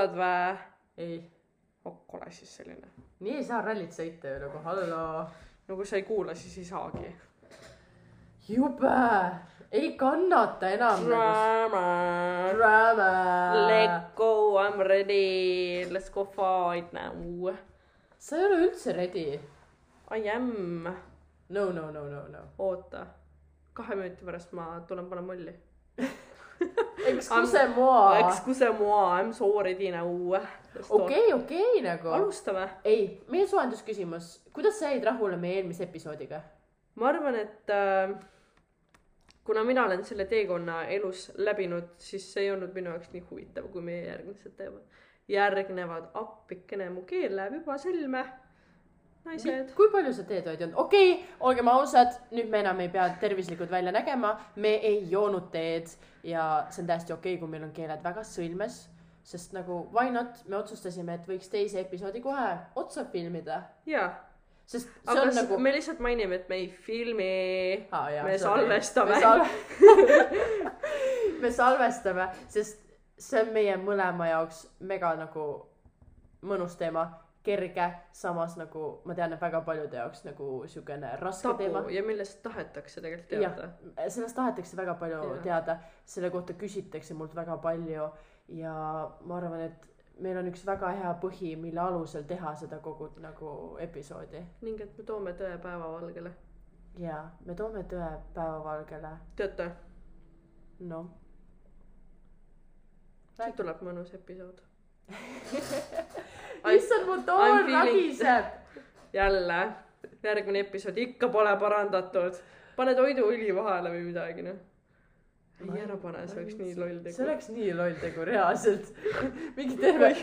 kuulad vä? ei, ok, ole siis selline. nii ei saa rallit sõita ju nagu, halloo. no kui sa ei kuula, siis ei saagi. jube, ei kannata enam nagu Drama. drama. Let go, I m ready, let's go fight now. sa ei ole üldse ready. I am. no, no, no, no, no. oota, kahe minuti pärast ma tulen panen molli. Excuse moi. Excuse moi, I m so ready now. okei, okei nagu. alustame. ei, meie soojendusküsimus, kuidas sa jäid rahule meie eelmise episoodiga? ma arvan, et äh, kuna mina olen selle teekonna elus läbinud, siis see ei olnud minu jaoks nii huvitav, kui meie järgmised teevad. järgnevad appikene, mu keel läheb juba sõlme. naised. kui palju sa teed oled joonud? okei okay,, olgem ausad, nüüd me enam ei pea tervislikud välja nägema, me ei joonud teed ja see on täiesti okei okay,, kui meil on keeled väga sõlmes, sest nagu why not, me otsustasime, et võiks teise episoodi kohe otsa filmida, jaa, sest see aga on nagu me lihtsalt mainime, et me ei filmi. Ah,. me salvestame. me, sal... me salvestame, sest see on meie mõlema jaoks mega nagu mõnus teema, kerge, samas nagu ma tean, et väga paljude jaoks nagu siukene raske teema tabu. ja millest tahetakse tegelikult teada., sellest tahetakse väga palju ja. teada, selle kohta küsitakse mult väga palju ja ma arvan, et meil on üks väga hea põhi, mille alusel teha seda kogu nagu episoodi ning et me toome tõe päevavalgele. ja me toome tõe päevavalgele, teate, noh. siit tuleb mõnus episood. issand, mu tool ragiseb. jälle, järgmine episood ikka pole parandatud. pane toiduõli vahele või midagi, noh. ei, ära pane, see oleks nii loll see tegu. oleks nii loll tegu, reaalselt. mingi terve,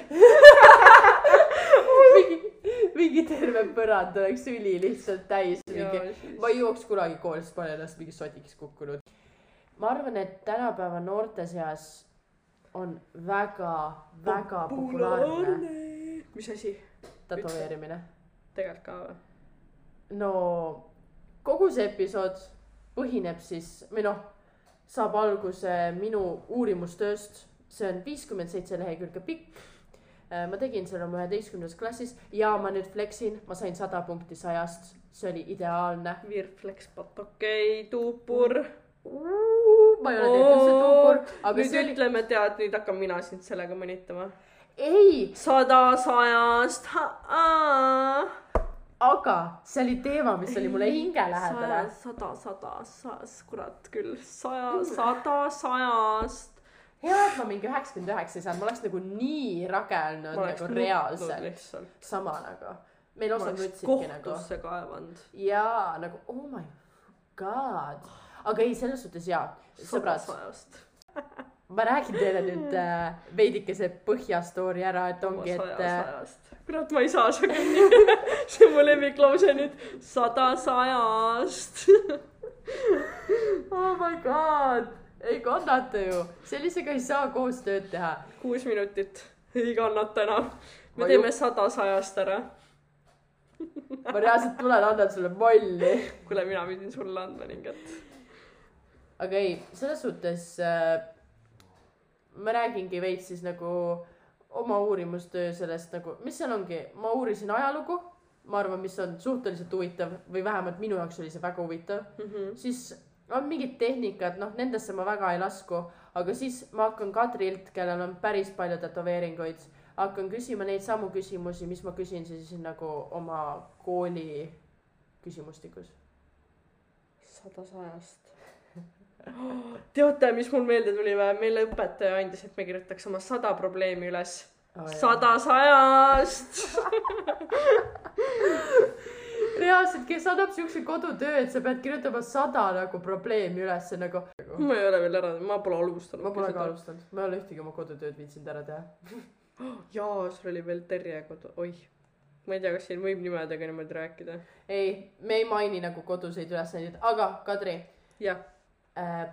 mingi, mingi terve põrand oleks üli lihtsalt täis. ma ei jõuaks kunagi koolist, ma olen ennast mingi sodiks kukkunud. ma arvan, et tänapäeva noorte seas on väga, väga populaarne mis asi? tätoveerimine. tegelikult ka või? no kogu see episood põhineb siis või noh, saab alguse minu uurimustööst, see on viiskümmend seitse lehekülge pikk. ma tegin selle oma üheteistkümnendas klassis ja ma nüüd flexin, ma sain sada punkti sajast, see oli ideaalne. Virflex patokei, tuupur. Ma ei ole teinud üldse tuupur, aga nüüd see oli, ütleme, tead, nüüd hakkan mina sind sellega mõnitama. ei, sada sajast. aga see oli teema, mis oli mulle hingelähedane. sada, sada, sada, kurat küll, saja, sada sajast. hea, et ma mingi üheksakümmend üheksa ei saanud, ma oleks nagu nii rage olnud nagu reaalselt. sama nagu, meil osad nutsidki nagu kohtusse kaevanud. jaa, nagu oh my god, aga ei, selles suhtes jaa, sõbrad, ma räägin teile nüüd äh, veidikese põhjastoori ära, et ongi, et äh, kurat, ma ei saa seda kinni. see on mu lemmiklause nüüd. sada sajast. oh my god, ei kannata ju, sellisega ei saa koos tööd teha. kuus minutit, ei kannata enam. me Ma teeme sada sajast ära. ma reaalselt tulen, annan sulle molli. kuule, mina pidin sulle andma ning et. Aga ei, selles suhtes äh, ma räägingi veits siis nagu oma uurimustöö sellest nagu, mis seal ongi, ma uurisin ajalugu, ma arvan, mis on suhteliselt huvitav või vähemalt minu jaoks oli see väga huvitav. siis on mingid tehnikad, noh, nendesse ma väga ei lasku, aga siis ma hakkan Kadrilt, kellel on päris palju tätoveeringuid, hakkan küsima neid samu küsimusi, mis ma küsin siis nagu oma kooli küsimustikus. sada sajast. teate, mis mul meelde tuli või? meile õpetaja andis, et me kirjutaks oma sada probleemi üles. sada sajast. reaalselt, kes annab siukse kodutöö, et sa pead kirjutama sada nagu probleemi üles nagu. ma ei ole veel ära, ma pole alustanud. ma pole ka. alustanud, ma ei ole ühtegi oma kodutööd viitsinud ära teha. jaa, sul oli veel Terje kodu, oih. ma ei tea, kas siin võib nimedega niimoodi rääkida. ei, me ei maini nagu koduseid ülesandeid, aga Kadri jah,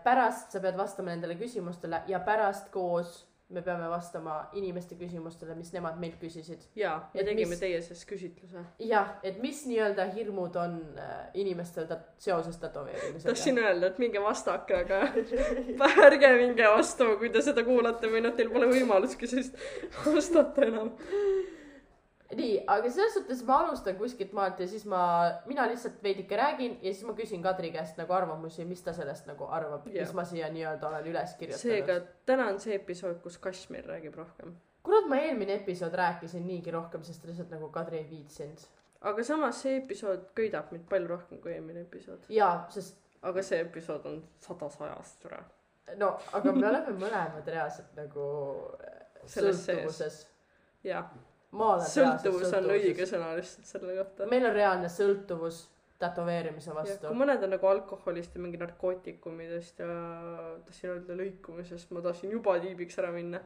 pärast sa pead vastama nendele küsimustele ja pärast koos me peame vastama inimeste küsimustele, mis nemad meilt küsisid. jaa, me Et tegime mis- teie sees küsitluse. jah, et mis nii-öelda hirmud on äh, inimestel tat- seoses tätoveerimisega. tahtsin öelda, et minge vastake, aga ärge minge vastama, kui te seda kuulate või noh, teil pole võimalustki sellist vastata enam. nii, aga selles suhtes ma alustan kuskilt maalt ja siis ma, mina lihtsalt veidike räägin ja siis ma küsin Kadri käest nagu arvamusi, mis ta sellest nagu arvab mis ma siia nii-öelda olen üles kirjutanud. seega täna on see episood, kus Kashmir räägib rohkem. kurat, ma eelmine episood rääkisin niigi rohkem, sest lihtsalt nagu Kadri ei viitsinud. aga samas see episood köidab mind palju rohkem kui eelmine episood. jaa, sest aga see episood on sada sajast üle. no aga me oleme mõlemad reaalselt nagu Selles sõltuvuses. jah, sõltuvus on õige. sõna lihtsalt selle kohta. meil on reaalne sõltuvus tätoveerimise vastu kui. mõned on nagu alkoholist ja mingi narkootikumidest ja tahtsin öelda lõikumisest, ma tahtsin juba tiibiks ära minna,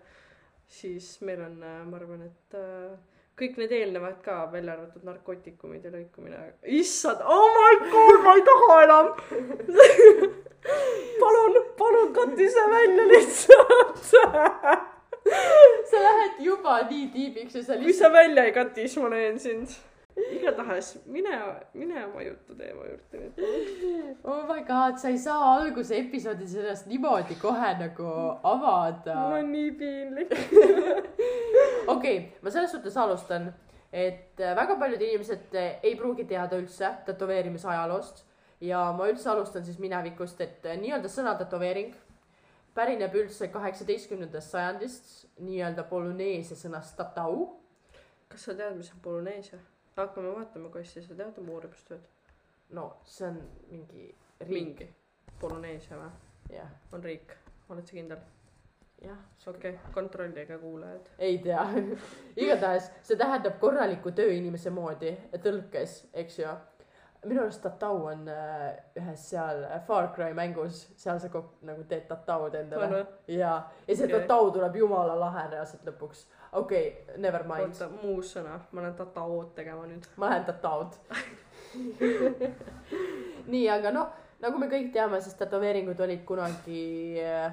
siis meil on, ma arvan, et äh, kõik need eelnevad ka, välja arvatud narkootikumid ja lõikumine. issand, oh my god, ma ei taha enam. palun, palun kati see välja lihtsalt. lähed juba nii tiibiks ja sa kui lihtsalt sa välja ei kati, siis ma näen sind. igatahes mine, mine oma juttu teema juurde nüüd. oh my god, sa ei saa alguse episoodi sellest niimoodi kohe nagu avada. mul on nii piinlik. okei ma selles suhtes alustan, et äh, väga paljud inimesed äh, ei pruugi teada üldse tätoveerimise ajaloost ja ma üldse alustan siis minevikust, et äh, nii-öelda sõna tätoveering pärineb üldse kaheksateistkümnendast sajandist nii-öelda polüneesia sõnast tatau. kas sa tead, mis on Polüneesia? hakkame vaatama, kassi, sa tead oma uurimustööd? no see on mingi riik, mingi. Polüneesia või? jah, on riik, oled sa kindel? jah, okei okay., kontrollige kuulajad. ei tea. igatahes see tähendab korralikku tööinimese moodi tõlkes, eks ju. Minu arust tatau on äh, ühes seal Far Cry mängus, seal sa kok- nagu teed tataud endale. ja, ja see okay. tatau tuleb jumala lahe reaalselt lõpuks. okei okay,, never mind, oota, muu sõna, ma lähen tataood tegema nüüd. ma lähen tataud. nii, aga noh, nagu me kõik teame, siis tätoveeringud olid kunagi äh,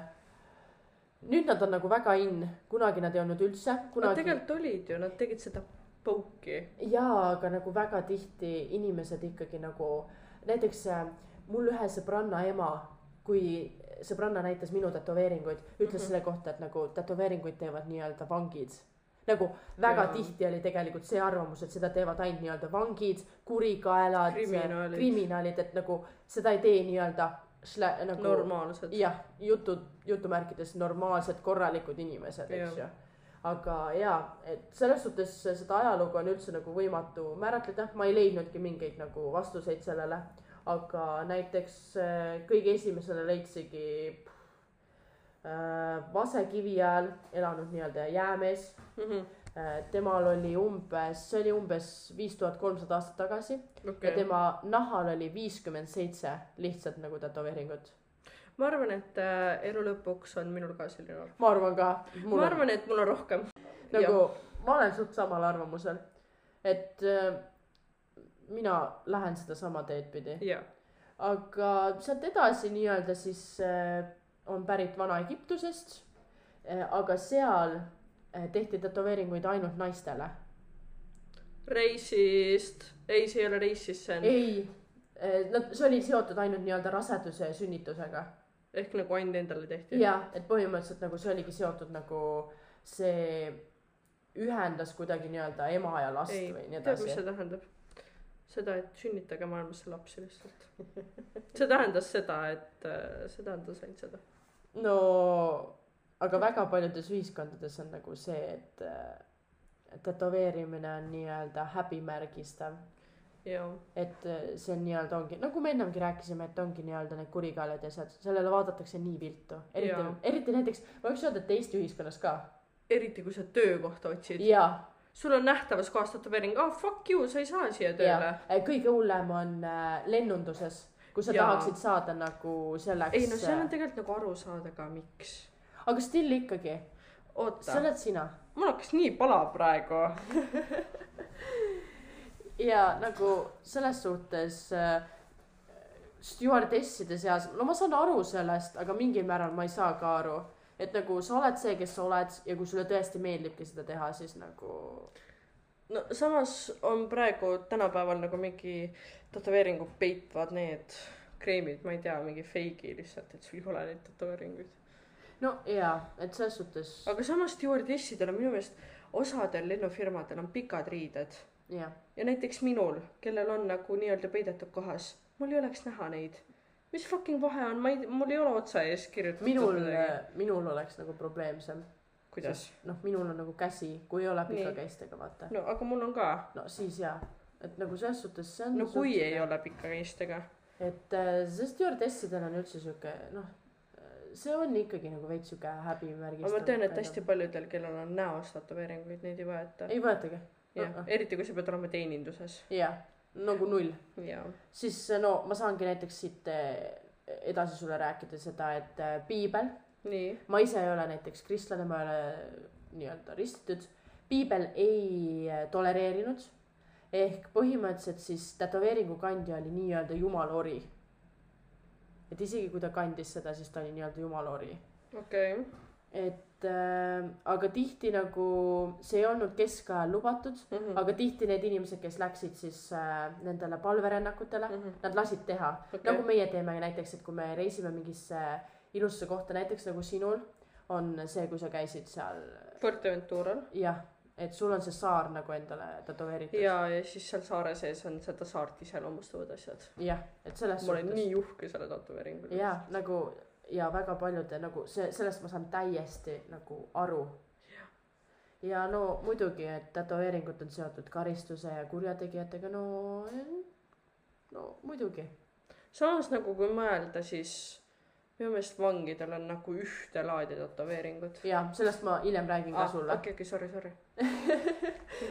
nüüd nad on nagu väga in, kunagi nad ei olnud üldse, Nad kunagi tegelikult olid ju, nad tegid seda pouki. jaa, aga nagu väga tihti inimesed ikkagi nagu näiteks äh, mul ühe sõbranna ema, kui sõbranna näitas minu tätoveeringuid, ütles mm. -hmm. selle kohta, et nagu tätoveeringuid teevad nii-öelda vangid. nagu väga Jaa. tihti oli tegelikult see arvamus, et seda teevad ainult nii-öelda vangid, kurikaelad, Kriminaalid. et nagu seda ei tee nii-öelda nagu normaalsed. jah, jutud, jutumärkides normaalsed korralikud inimesed, eks ju. Aga jaa, et selles suhtes seda ajalugu on üldse nagu võimatu määratleda, ma ei leidnudki mingeid nagu vastuseid sellele. aga näiteks äh, kõige esimesena leidsigi äh, Vasekivi ajal elanud nii-öelda jäämees Mhm. äh,. temal oli umbes, see oli umbes viis tuhat kolmsada aastat tagasi ja okei, tema nahal oli viiskümmend seitse lihtsalt nagu tätoveeringut. Ma arvan, et äh, elu lõpuks on minul ka selline arv. ma arvan ka. ma arvan, et mul on rohkem. nagu ma olen suht samal arvamusel, et äh, mina lähen sedasama teed pidi, aga sealt edasi nii-öelda siis äh, on pärit Vana-Egiptusest äh,, aga seal äh, tehti tätoveeringuid ainult naistele. reisist, ei, see ei ole reisist, see on ei, nad, see oli seotud ainult nii-öelda raseduse ja sünnitusega. Ehk nagu ainult endale tehti. ja, et põhimõtteliselt nagu see oligi seotud nagu see ühendas kuidagi nii-öelda ema ja last ei või nii, tead, mis edasi. see tähendab? seda, et sünnitage maailmasse lapsi lihtsalt. see tähendas seda, et äh, see tähendas ainult seda. no aga väga paljudes ühiskondades on nagu see, et äh, tätoveerimine on nii-öelda häbimärgistav, et äh, see on nii-öelda ongi, nagu me ennemgi rääkisime, et ongi nii-öelda need kurikaelad ja asjad, sellele vaadatakse nii viltu, eriti eriti näiteks ma võiks öelda, et Eesti ühiskonnas ka. eriti kui sa töökohta otsid. jaa, sul on nähtavas kohas tätoveering, ah oh, fuck you, sa ei saa siia tööle. ja kõige hullem on äh, lennunduses, kui sa Jaa. tahaksid saada nagu selleks. ei no seal on tegelikult nagu aru saada ka, miks. aga still ikkagi, see, oled sina mul hakkas nii palav praegu. ja nagu selles suhtes äh, stjuardesside seas, no ma saan aru sellest, aga mingil määral ma ei saa ka aru, et nagu sa oled see, kes sa oled ja kui sulle tõesti meeldibki seda teha, siis nagu no samas on praegu tänapäeval nagu mingi tätoveeringu peitvad need kreemid, ma ei tea, mingi feigi lihtsalt, et sul ei ole neid tätoveeringuid. no jaa, et selles suhtes aga samas stjuardessidel on minu meelest osadel lennufirmadel on pikad riided jah, ja näiteks minul, kellel on nagu nii-öelda peidetud kohas, mul ei oleks näha neid. mis fucking vahe on, ma ei, mul ei ole otsa ees kirjutatud minul midagi., minul oleks nagu probleemsem. kuidas? noh, minul on nagu käsi, kui ei ole Nii. pikakäistega, vaata. no aga mul on ka. no siis jaa, et nagu selles suhtes see on no kui ei. ole pika käistega. et äh, see stjuardessidel on üldse sihuke noh, see on ikkagi nagu veits sihuke häbimärgis. aga ma tean, et hästi paljudel, kellel on näos tätoveeringuid, neid ei võeta. ei võetagi. jah, eriti kui sa pead olema teeninduses. jah, nagu null. siis no ma saangi näiteks siit eh, edasi sulle rääkida seda, et eh, piibel, ma ise ei ole näiteks kristlane, ma ei ole nii-öelda ristitud. piibel ei eh, tolereerinud ehk põhimõtteliselt siis tätoveeringu kandja oli nii-öelda jumala-ori. et isegi kui ta kandis seda, siis ta oli nii-öelda jumala-ori okei okay.. et äh, aga tihti nagu see ei olnud keskajal lubatud, Mm -hmm. aga tihti need inimesed, kes läksid siis äh, nendele palverännakutele mm. -hmm. nad lasid teha okay.. nagu meie teeme näiteks, et kui me reisime mingisse ilusasse kohta, näiteks nagu sinul on see, kui sa käisid seal, Fuerteventural. jah, et sul on see saar nagu endale tätoveeritud. ja, ja siis seal saare sees on seda saart iseloomustavad asjad. jah, et selles ma olen nii uhke selle tätoveeringu üle. ja nagu ja väga paljude nagu see, sellest ma saan täiesti nagu aru. ja no muidugi, et tätoveeringud on seotud karistuse ja kurjategijatega, no, no muidugi. samas nagu kui mõelda, siis minu meelest vangidel on nagu ühte laadi tätoveeringud. ja sellest ma hiljem räägin ka ah, sulle. okei, okei, sorry, sorry.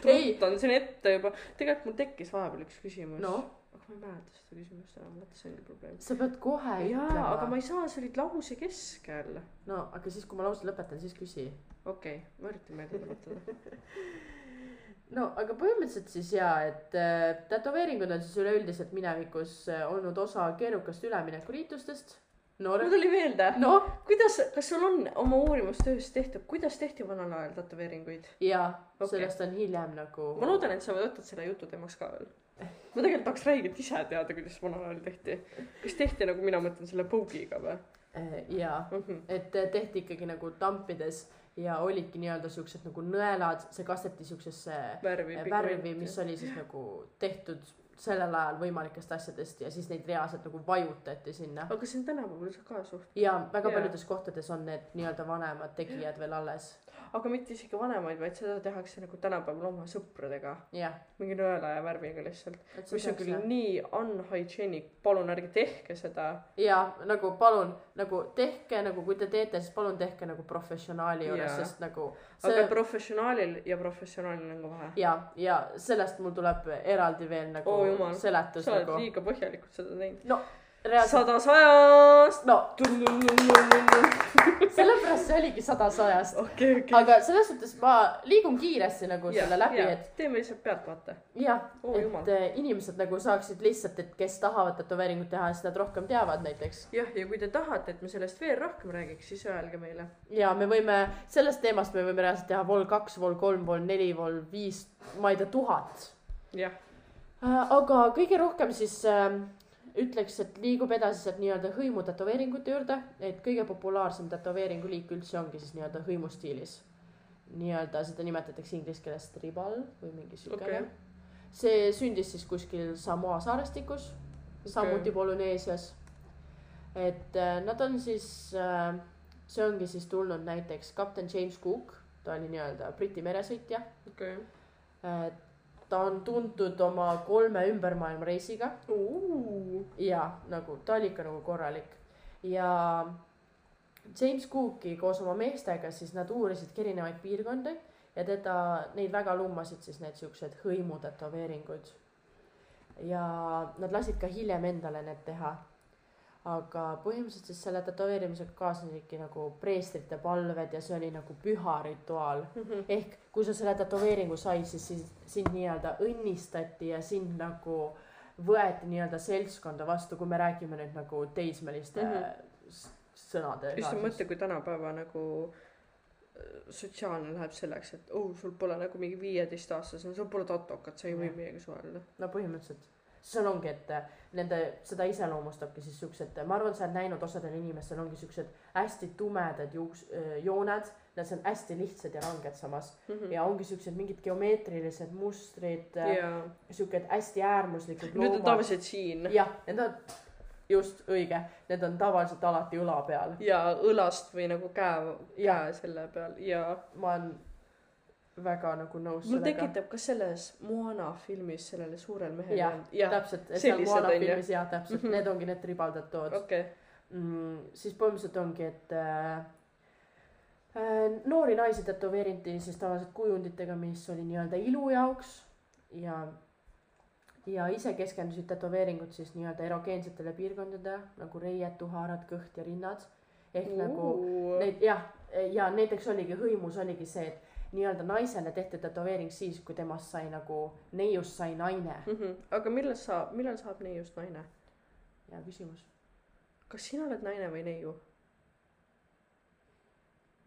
Ei. tutan siin ette juba, tegelikult mul tekkis vahepeal üks küsimus no, aga ma ei mäleta seda küsimust enam, vot see ongi probleem. sa pead kohe jaa, aga ma ütlema. ei saa, sa olid lause keskel. no aga siis, kui ma lause lõpetan, siis küsi okei okay,, ma üritan meelde tuletada. no aga põhimõtteliselt siis jaa, et äh, tätoveeringud on siis üleüldiselt minevikus äh, olnud osa keerukast üleminekuriitustest. mul noor, tuli meelde, noh, kuidas, kas sul on oma uurimustöös tehtud, kuidas tehti vanal ajal tätoveeringuid? jaa Okei. okay., sellest on hiljem nagu. ma loodan, et sa võtad selle jutu teemaks ka veel. Ma tegelikult tahaks räigelt ise teada, kuidas vanal ajal tehti. kas tehti nagu mina mõtlen selle puugiga või äh,. jaa, mm? -hmm. et äh, tehti ikkagi nagu tampides ja olidki nii-öelda siuksed nagu nõelad, see kasteti siuksesse värvi. värvi, mis oli siis nagu tehtud sellel ajal võimalikest asjadest ja siis neid reaalselt nagu vajutati sinna. aga see on tänapäeval ka suht, ja väga Jaa. paljudes kohtades on need nii-öelda vanemad tegijad veel alles. Aga mitte isegi vanemaid, vaid seda tehakse nagu tänapäeval oma sõpradega. jah, mingi nõela ja värviga lihtsalt, mis on küll nii unhygienic, palun ärge tehke seda. ja nagu palun nagu tehke nagu kui te teete, siis palun tehke nagu professionaali juures Jaa., sest nagu aga see professionaalil ja professionaalil on ka vahe. ja, ja sellest mul tuleb eraldi veel nagu Oo jumal. seletus sa oled nagu liiga põhjalikult seda teinud. no sada sajast. no sellepärast see oligi sada sajast. okei, okei. aga selles suhtes ma liigun kiiresti nagu selle läbi, et teeme lihtsalt pealtvaate. jah, jumal. et äh, inimesed nagu saaksid lihtsalt, et kes tahavad tätoveeringut teha, siis nad rohkem teavad näiteks. jah, ja kui te tahate, et me sellest veel rohkem räägiks, siis öelge meile. ja me võime, sellest teemast me võime reaalselt teha vol kaks, vol kolm, vol neli, vol viis, ma ei tea, tuhat. jah, aga kõige rohkem siis äh, ütleks, et liigub edasi sealt nii-öelda hõimu tätoveeringute juurde, et kõige populaarsem tätoveeringu liik üldse ongi siis nii-öelda hõimustiilis. nii-öelda seda nimetatakse inglise keeles tribal või mingi siukene Okei. see sündis siis kuskil Samoa saarestikus, samuti Polüneesias. et äh, nad on siis äh,, see ongi siis tulnud näiteks kapten James Cook, ta oli nii-öelda Briti meresõitja. okei. Ta on tuntud oma kolme ümbermaailmareisiga ja nagu ta oli ikka nagu korralik ja James Cooki koos oma meestega siis nad uurisidki erinevaid piirkondi ja teda, neid väga lummasid siis need siuksed hõimutätoveeringud. ja nad lasid ka hiljem endale need teha. Aga põhimõtteliselt siis selle tätoveerimisega kaasnesidki nagu preestrite palved ja see oli nagu püha rituaal. ehk kui sa selle tätoveeringu said, siis sind, sind nii-öelda õnnistati ja sind nagu võeti nii-öelda seltskonda vastu, kui me räägime nüüd nagu teismeliste mm. -hmm. sõnade just mõtle, kui tänapäeva nagu äh, sotsiaalne läheb selleks, et oh, sul pole nagu mingi viieteistaastasena, sul pole tatokat, sa ei või meiega suhelda. no põhimõtteliselt seal ongi, et äh, nende, seda iseloomustabki siis siuksed, ma arvan, sa oled näinud, osadel inimestel ongi siuksed hästi tumedad juuks-, jooned, need on hästi lihtsad ja ranged samas. Mhm. ja ongi siuksed mingid geomeetrilised mustrid, ja siuke hästi äärmuslikud nüüd on tavaliselt siin. Jah, need on just õige, need on tavaliselt alati õla peal. Ja õlast või nagu käe, käe selle peal ja ma olen väga nagu nõus mul tekitab ka selles Moana filmis sellele suurel mehel Jah, jah, täpselt, seal Moana on filmis jah, täpselt mm. -hmm. need ongi need ribaldad tood okei, mm,. siis põhimõtteliselt ongi, et äh, äh, noori naisi tätoveeriti siis tavaliselt kujunditega, mis oli nii-öelda ilu jaoks ja ja ise keskendusid tätoveeringud siis nii-öelda erogeensetele piirkondadele nagu reied, tuharad, kõht ja rinnad ehk uh. nagu Neid jah, ja näiteks oligi hõimus oligi see, et nii-öelda naisele tehti tätoveering siis, kui temast sai nagu, neiust sai naine. Mhm. aga millal saab, millal saab neiust naine? hea küsimus, kas sina oled naine või neiu?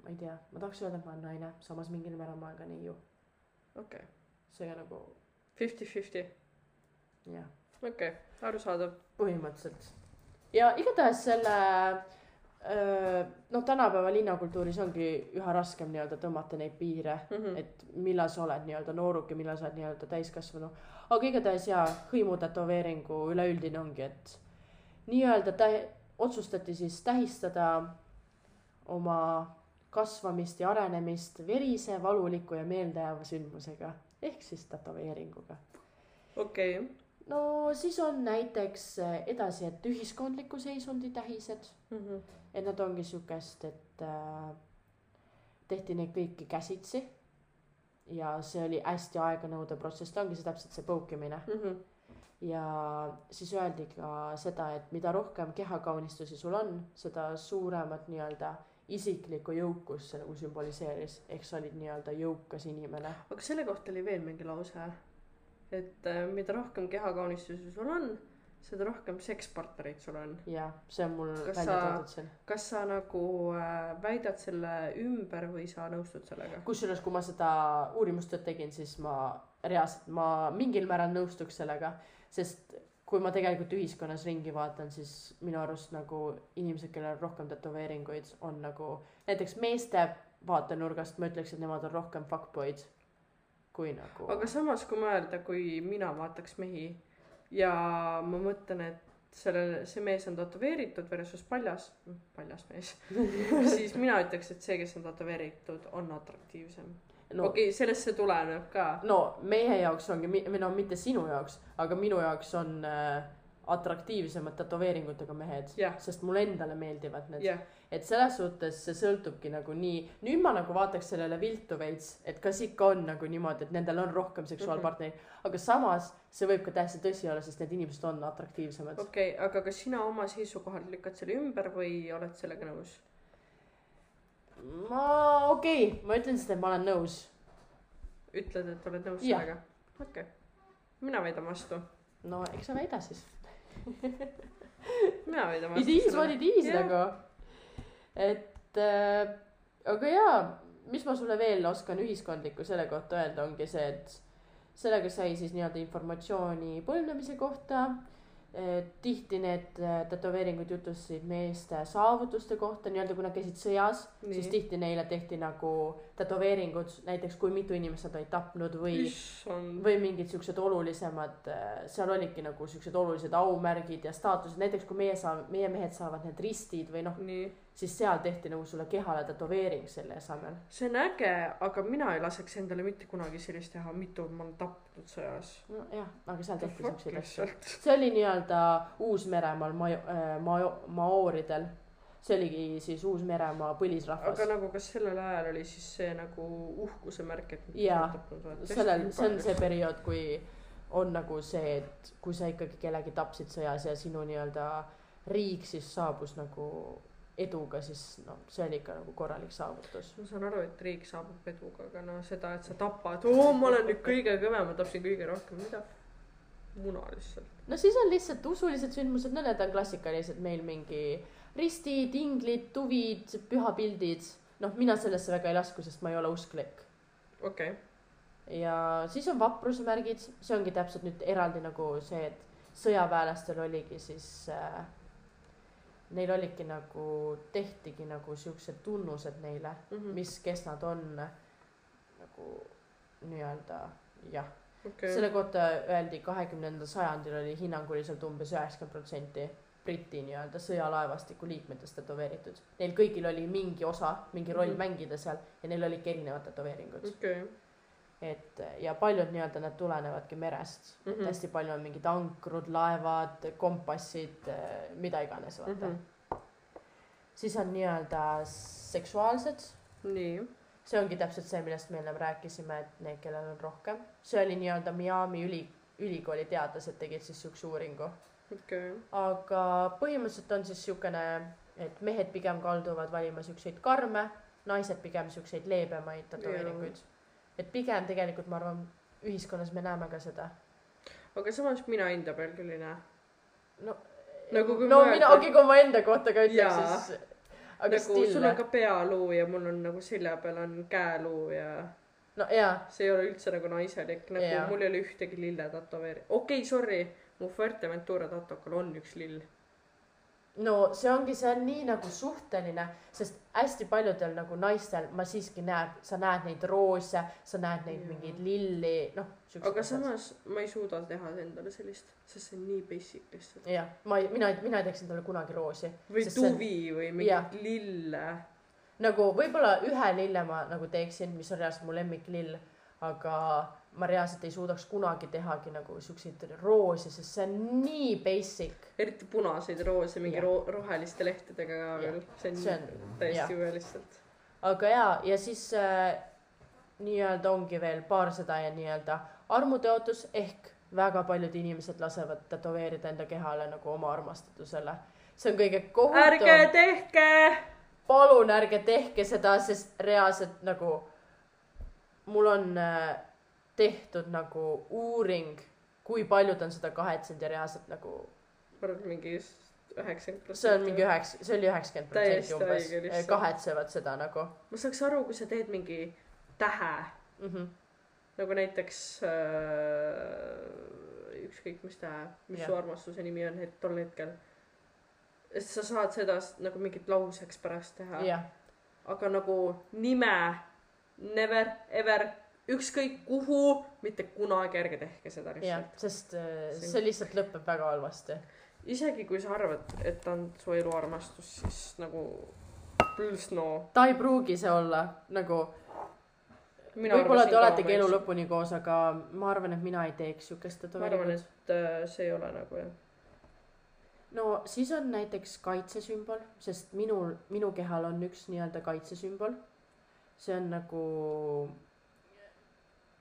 ma ei tea, ma tahaks öelda, et ma olen naine, samas mingil määral ma olen ka neiu. okei, seega nagu fifty-fifty, jah, okei, arusaadav. põhimõtteliselt. ja igatahes selle noh, tänapäeva linnakultuuris ongi üha raskem nii-öelda tõmmata neid piire Mhm. et millal sa oled nii-öelda nooruk ja millal sa oled nii-öelda täiskasvanu. aga igatahes jaa, hõimutätoveeringu üleüldine ongi, et nii-öelda tä-, otsustati siis tähistada oma kasvamist ja arenemist verise, valuliku ja meeldejääva sündmusega ehk siis tätoveeringuga. okei, no siis on näiteks edasi, et ühiskondliku seisundi tähised, Mhm. Et nad ongi siukest, et äh, tehti neid kõiki käsitsi. ja see oli hästi aeganõudev protsess, ta ongi see täpselt see põukimine Mhm. ja siis öeldi ka seda, et mida rohkem kehakaunistusi sul on, seda suuremat nii-öelda isiklikku jõukust see nagu sümboliseeris, ehk sa olid nii-öelda jõukas inimene. aga selle kohta oli veel mingi lause, et äh, mida rohkem kehakaunistusi sul on, seda rohkem sekspartnereid sul on. jah, see on mul Kas välja toodud siin. kas sa nagu äh, väidad selle ümber või sa nõustud sellega? kusjuures, kui ma seda uurimustööd tegin, siis ma reaalselt, ma mingil määral nõustuks sellega, sest kui ma tegelikult ühiskonnas ringi vaatan, siis minu arust nagu inimesed, kellel on rohkem tätoveeringuid, on nagu näiteks meeste vaatenurgast ma ütleks, et nemad on rohkem fuckboy'd kui nagu. aga samas, kui mõelda, kui mina vaataks mehi ja ma mõtlen, et sellel, see mees on tätoveeritud versus paljas, paljas mees, siis mina ütleks, et see, kes on tätoveeritud, on atraktiivsem. No, okei okay,, sellest see tuleneb ka. no meie jaoks ongi, või no mitte sinu jaoks, aga minu jaoks on äh, atraktiivsemad tätoveeringutega mehed Jah. sest mulle endale meeldivad need jah, et selles suhtes see sõltubki nagu nii, nüüd ma nagu vaataks sellele viltu veits, et kas ikka on nagu niimoodi, et nendel on rohkem seksuaalpartnereid mm, -hmm. aga samas see võib ka täiesti tõsi olla, sest need inimesed on atraktiivsemad. okei okay,, aga kas sina oma seisukohalt lükkad selle ümber või oled sellega nõus? ma, okei okay,, ma ütlen seda, et ma olen nõus. ütled, et oled nõus Jah. sellega? okei okay., mina väidan vastu, no eks sa väida siis. mina väidan It is what. it is nagu. et äh, aga jaa, mis ma sulle veel oskan ühiskondlikku selle kohta öelda, ongi see, et sellega sai siis nii-öelda informatsiooni põlvnemise kohta. Tihti need äh, tätoveeringud jutustasid meeste saavutuste kohta, nii-öelda kui nad käisid sõjas, siis nii, tihti neile tehti nagu tätoveeringud, näiteks kui mitu inimest nad olid tapnud või või mingid siuksed olulisemad, seal olidki nagu siuksed olulised aumärgid ja staatused, näiteks kui meie saame, meie mehed saavad need ristid või noh. Siis seal tehti nagu sulle kehale tätoveering selle asemel. see on äge, aga mina ei laseks endale mitte kunagi sellist teha, mitu ma olen tapnud sõjas. nojah, aga seal tehti siukseid asju. see oli nii-öelda Uus-Meremaal majo- äh,, majo-, maooridel. see oligi siis Uus-Meremaa põlisrahvas aga. nagu, kas sellel ajal oli siis see nagu uhkuse märk, et Jaa. sellel, see on see periood, kui on nagu see, et kui sa ikkagi kellegi tapsid sõjas ja sinu nii-öelda riik siis saabus nagu eduga, siis noh, see oli ikka nagu korralik saavutus. ma saan aru, et riik saabub eduga, aga no seda, et sa tapad, oo, ma olen nüüd kõige kõvem, ma tapsin kõige rohkem, mida? muna lihtsalt. no siis on lihtsalt usulised sündmused, no need on klassikalised meil mingi ristid, inglid, tuvid, pühapildid. noh, mina sellesse väga ei lasku, sest ma ei ole usklik. okei, ja siis on vapruse märgid, see ongi täpselt nüüd eraldi nagu see, et sõjaväelastel oligi siis äh,. Neil olidki nagu, tehtigi nagu siuksed tunnused neile, Mhm. mis, kes nad on nagu nii-öelda jah okei, selle kohta öeldi kahekümnendal sajandil oli hinnanguliselt umbes üheksakümmend protsenti Briti nii-öelda sõjalaevastiku liikmetest tätoveeritud. Neil kõigil oli mingi osa, mingi roll Mhm. mängida seal ja neil olidki erinevad tätoveeringud. okei, et ja paljud nii-öelda need tulenevadki merest mm. -hmm. hästi palju on mingid ankrud, laevad, kompassid, mida iganes, vaata mm. -hmm. siis on nii-öelda seksuaalsed nii, see ongi täpselt see, millest me ennem rääkisime, et need, kellel on rohkem. see oli nii-öelda Miami üli, ülikooli teadlased tegid siis siukse uuringu. okei, aga põhimõtteliselt on siis siukene, et mehed pigem kalduvad valima siukseid karme, naised pigem siukseid leebemaid tätoveeringuid. Et pigem tegelikult ma arvan, ühiskonnas me näeme ka seda. aga samas mina enda peal küll ei näe. no Nagu kui no mõelda- mina, okei, kui ma enda kohta ka ütleks, siis aga nagu sul still on, ka pealuu ja mul on nagu selja peal on käeluu ja no jaa, see ei ole üldse nagu naiselik, nagu Jaa. mul ei ole ühtegi lille tätoveeri-, okei okay,, sorry, mu Fuerteventura tatokal on üks lill. No see ongi, see on nii nagu suhteline, sest hästi paljudel nagu naistel ma siiski näen, sa näed neid roose, sa näed neid Jaa. mingeid lilli, noh. aga samas ma ei suuda teha endale sellist, sest see on nii basic lihtsalt. jah, ma ei, mina, mina ei teeks endale kunagi roosi. või see on- tuvi või mingit lille. nagu võib-olla ühe lille ma nagu teeksin, mis on reaalselt mu lemmiklill, aga ma reaalselt ei suudaks kunagi tehagi nagu siukseid roose, sest see on nii basic. eriti punaseid roose mingi Jah. ro roheliste lehtedega ka veel, see on, See on- täiesti jube lihtsalt. aga jaa, ja siis äh, nii-öelda ongi veel paar seda ja nii-öelda armuteotus ehk väga paljud inimesed lasevad tätoveerida enda kehale nagu oma armastatusele. see on kõige ärge kohutavam. tehke. palun ärge tehke seda, sest reaalselt nagu mul on äh, tehtud nagu uuring, kui paljud on seda kahetsenud ja reaalselt nagu ma arvan, mingi üheksakümmend protsenti. see on mingi üheksa, see oli üheksakümmend protsenti umbes lihtsalt., kahetsevad seda nagu ma saaks aru, kui sa teed mingi tähe mm. -hmm. nagu näiteks äh, ükskõik mis tähe, mis Jah. su armastuse nimi on het- tol hetkel. et sa saad seda nagu mingit lauseks pärast teha, aga nagu nime never ever ükskõik kuhu, mitte kunagi ärge tehke seda lihtsalt., sest äh, See- lihtsalt lõpeb väga halvasti. isegi kui sa arvad, et ta on su eluarmastus, siis nagu pluss no. ta ei pruugi see olla nagu, võib-olla te oletegi elu. lõpuni koos, aga ma arvan, et mina ei teeks siukest ma arvan, tätoveeringut. et äh, see ei ole nagu jah. no siis on näiteks kaitsesümbol, sest minul, minu kehal on üks nii-öelda kaitsesümbol. See on nagu,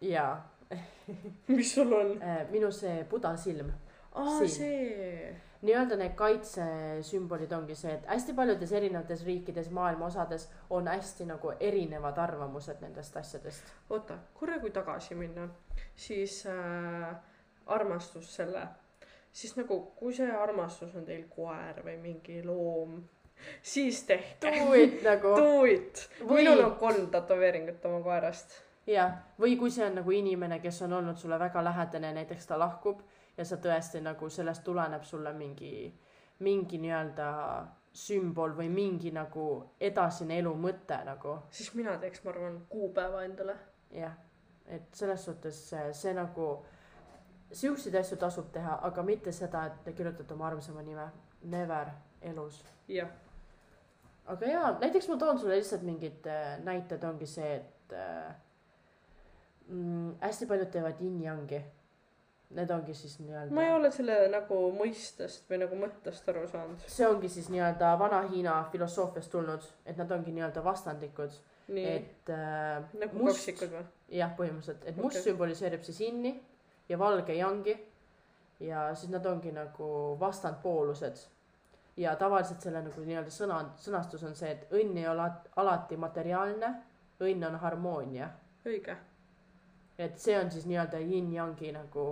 jaa, mis sul on? minu see budasilm. aa, Siin. see. nii-öelda need kaitsesümbolid ongi see, et hästi paljudes erinevates riikides, maailma osades on hästi nagu erinevad arvamused nendest asjadest. oota, korra kui tagasi minna, siis äh, armastus selle, siis nagu, kui see armastus on teil koer või mingi loom, siis tehke. tuid nagu Do it. Või- minul on kolm tätoveeringut oma koerast. jah, või kui see on nagu inimene, kes on olnud sulle väga lähedane, näiteks ta lahkub ja sa tõesti nagu sellest tuleneb sulle mingi, mingi nii-öelda sümbol või mingi nagu edasine elu mõte nagu siis mina teeks, ma arvan, kuupäeva endale. jah, et selles suhtes see, see nagu, siukseid asju tasub teha, aga mitte seda, et te kirjutate oma armsama nime, never elus. jah, aga jaa, näiteks ma toon sulle lihtsalt mingid äh, näited, ongi see, et äh, mm, hästi paljud teevad yin-yang'i. Need ongi siis nii-öelda. ma ei ole selle nagu mõistest või nagu mõttest aru saanud. see ongi siis nii-öelda Vana-Hiina filosoofiast tulnud, et nad ongi nii-öelda vastandlikud, et äh, nagu must- kaksikud või? jah, põhimõtteliselt, et must okay. sümboliseerib siis inni ja valge yangi ja siis nad ongi nagu vastandpoolused. Ja tavaliselt selle nagu nii-öelda sõna, sõnastus on see, et õnn ei ole alati materiaalne, õnn on harmoonia. õige, et see on siis nii-öelda yin-yangi nagu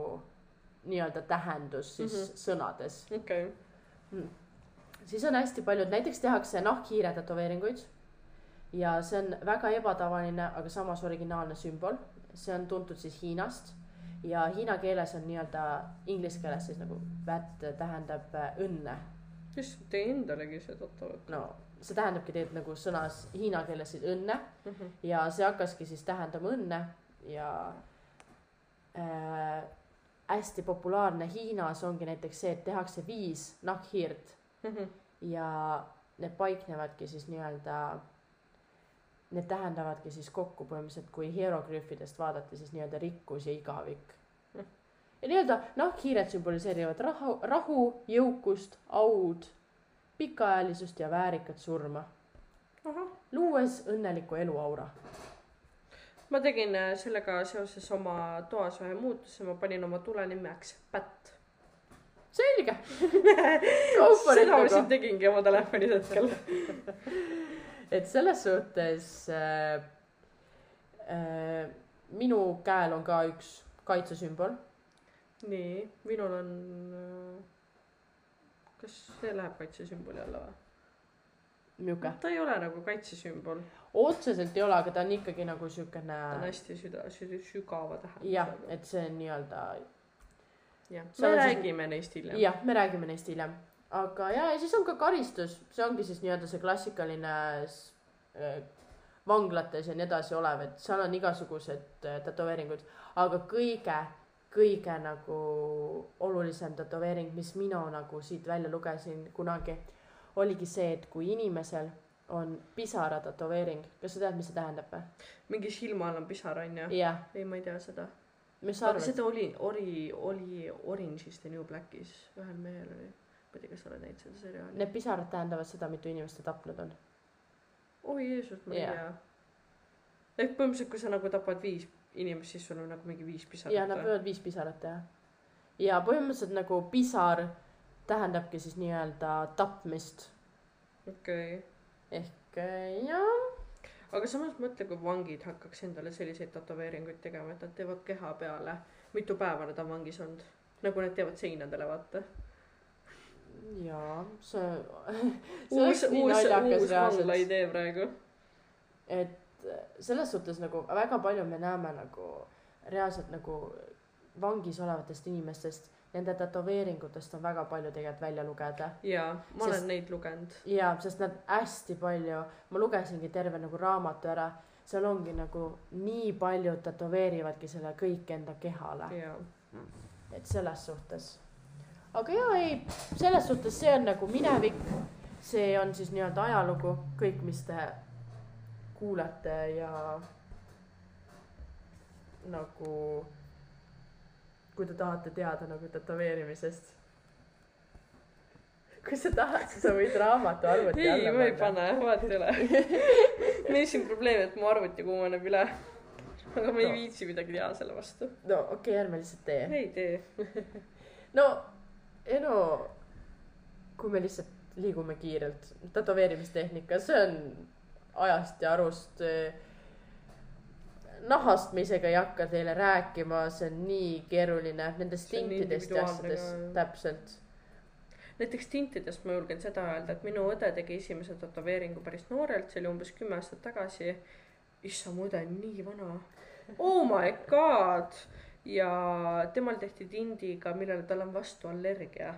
nii-öelda tähendus siis mm. -hmm. sõnades. okei okay.. siis on hästi paljud, näiteks tehakse nahkhiire tätoveeringuid. ja see on väga ebatavaline, aga samas originaalne sümbol. see on tuntud siis Hiinast ja hiina keeles on nii-öelda inglise keeles siis nagu that tähendab äh, õnne. issand, tee endalegi see tatovad no see tähendabki tegelikult nagu sõnas hiina keeles siis õnne mm. -hmm. ja see hakkaski siis tähendama õnne ja äh, hästi populaarne Hiinas ongi näiteks see, et tehakse viis nahkhiirt Mm -hmm. ja need paiknevadki siis nii-öelda, need tähendavadki siis kokku põhimõtteliselt, kui hieroglüüfidest vaadata, siis nii-öelda rikkus ja igavik. Ja nii-öelda nahkhiired sümboliseerivad rahu, rahu, jõukust, aud, pikaajalisust ja väärikat surma, luues õnneliku eluaura. ma tegin äh, sellega seoses oma toas ühe muutuse, ma panin oma tule nimeks Pätt. selge. seda ma siin. tegingi oma telefonis hetkel. et selles suhtes äh, äh, minu käel on ka üks kaitsesümbol. nii, minul on. kas see läheb kaitsesümboli alla või? niuke, ta ei ole nagu kaitsesümbol, otseselt ei ole, aga ta on ikkagi nagu siukene ta on hästi süda, sügava jah, tähendusega. et see on nii-öelda jah, me räägime neist hiljem. jah, me räägime neist hiljem. aga ja, ja siis on ka karistus, see ongi siis nii-öelda see klassikaline äh, vanglates ja nii edasi olev, et seal on igasugused äh, tätoveeringud, aga kõige, kõige nagu olulisem tätoveering, mis mina nagu siit välja lugesin kunagi, oligi see, et kui inimesel on pisara tätoveering, kas sa tead, mis see tähendab või? mingi silma all on pisar onju. jah, ei, ma ei tea seda. aga seda oli, oli, oli Orange'is the New Black'is, ühel mehel oli. ma ei tea, kas sa oled näinud seda seriaali? Need pisarad tähendavad seda, mitu inimest ta tapnud on. oi Jeesus, ma ei Jah. tea. ehk põhimõtteliselt, kui sa nagu tapad viis inimest, siis sul on nagu mingi viis pisarat ja nad võivad viis pisarat teha. ja põhimõtteliselt nagu pisar tähendabki siis nii-öelda tapmist okei okay.. ehk äh, jah, aga samas mõtle, kui vangid hakkaks endale selliseid tätoveeringuid tegema, et nad teevad keha peale, mitu päeva nad on vangis olnud. nagu nad teevad seinadele, vaata. jaa, see, see uus, uus, uus vangla idee praegu. et selles suhtes nagu väga palju me näeme nagu reaalselt nagu vangis olevatest inimestest, nende tätoveeringutest on väga palju tegelikult välja lugeda jaa, ma Sest- olen neid lugenud. jaa, sest nad hästi palju, ma lugesingi terve nagu raamatu ära, seal ongi nagu nii paljud tätoveerivadki selle kõik enda kehale, et selles suhtes. aga jaa, ei, selles suhtes see on nagu minevik, see on siis nii-öelda ajalugu, kõik, mis te kuulete ja nagu, kui te tahate teada nagu tätoveerimisest. kui sa tahad, siis sa võid raamatu arvuti ei, alla ma ei pane, vahet ei ole. meil siin probleem, et mu arvuti kuumeneb üle. aga ma ei No. viitsi midagi teha selle vastu. no okei okay,, ärme lihtsalt tee. ei tee. no, ei no, kui me lihtsalt liigume kiirelt, tätoveerimistehnika, see on ajast ja arust. nahast me isegi ei hakka teile rääkima, see on nii keeruline, nendest tintidest ja asjadest, täpselt. näiteks tintidest ma julgen seda öelda, et minu õde tegi esimese tätoveeringu päris noorelt, see oli umbes kümme aastat tagasi. issand, mu õde on nii vana. Oh my god. ja temal tehti tindiga, millele tal on vastu allergia.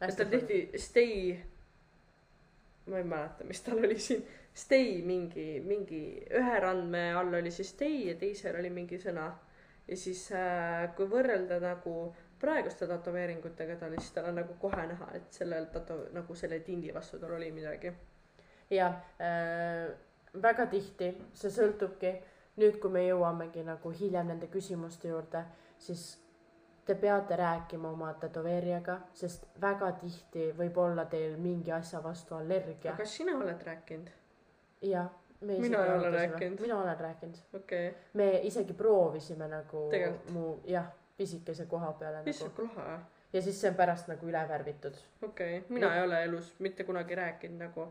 et tal tehti stay, ma ei mäleta, mis tal oli siin, stay mingi, mingi ühe randme all oli siis stay ja teisel oli mingi sõna. ja siis äh, kui võrrelda nagu praeguste tätoveeringutega tal, siis tal on nagu kohe näha, et sellel tato-, nagu selle tindi vastu tal oli midagi. ja äh, väga tihti see sõltubki, nüüd kui me jõuamegi nagu hiljem nende küsimuste juurde, siis te peate rääkima oma tätoveerijaga, sest väga tihti võib olla teil mingi asja vastu allergia kas sina oled rääkinud? jah, Mina ei ole rääkinud. mina olen rääkinud, okei okay., me isegi proovisime nagu Tegelikult? mu jah, pisikese koha peale issand nagu kui lahe. ja siis see on pärast nagu üle värvitud. okei okay., mina No. ei ole elus mitte kunagi rääkinud nagu,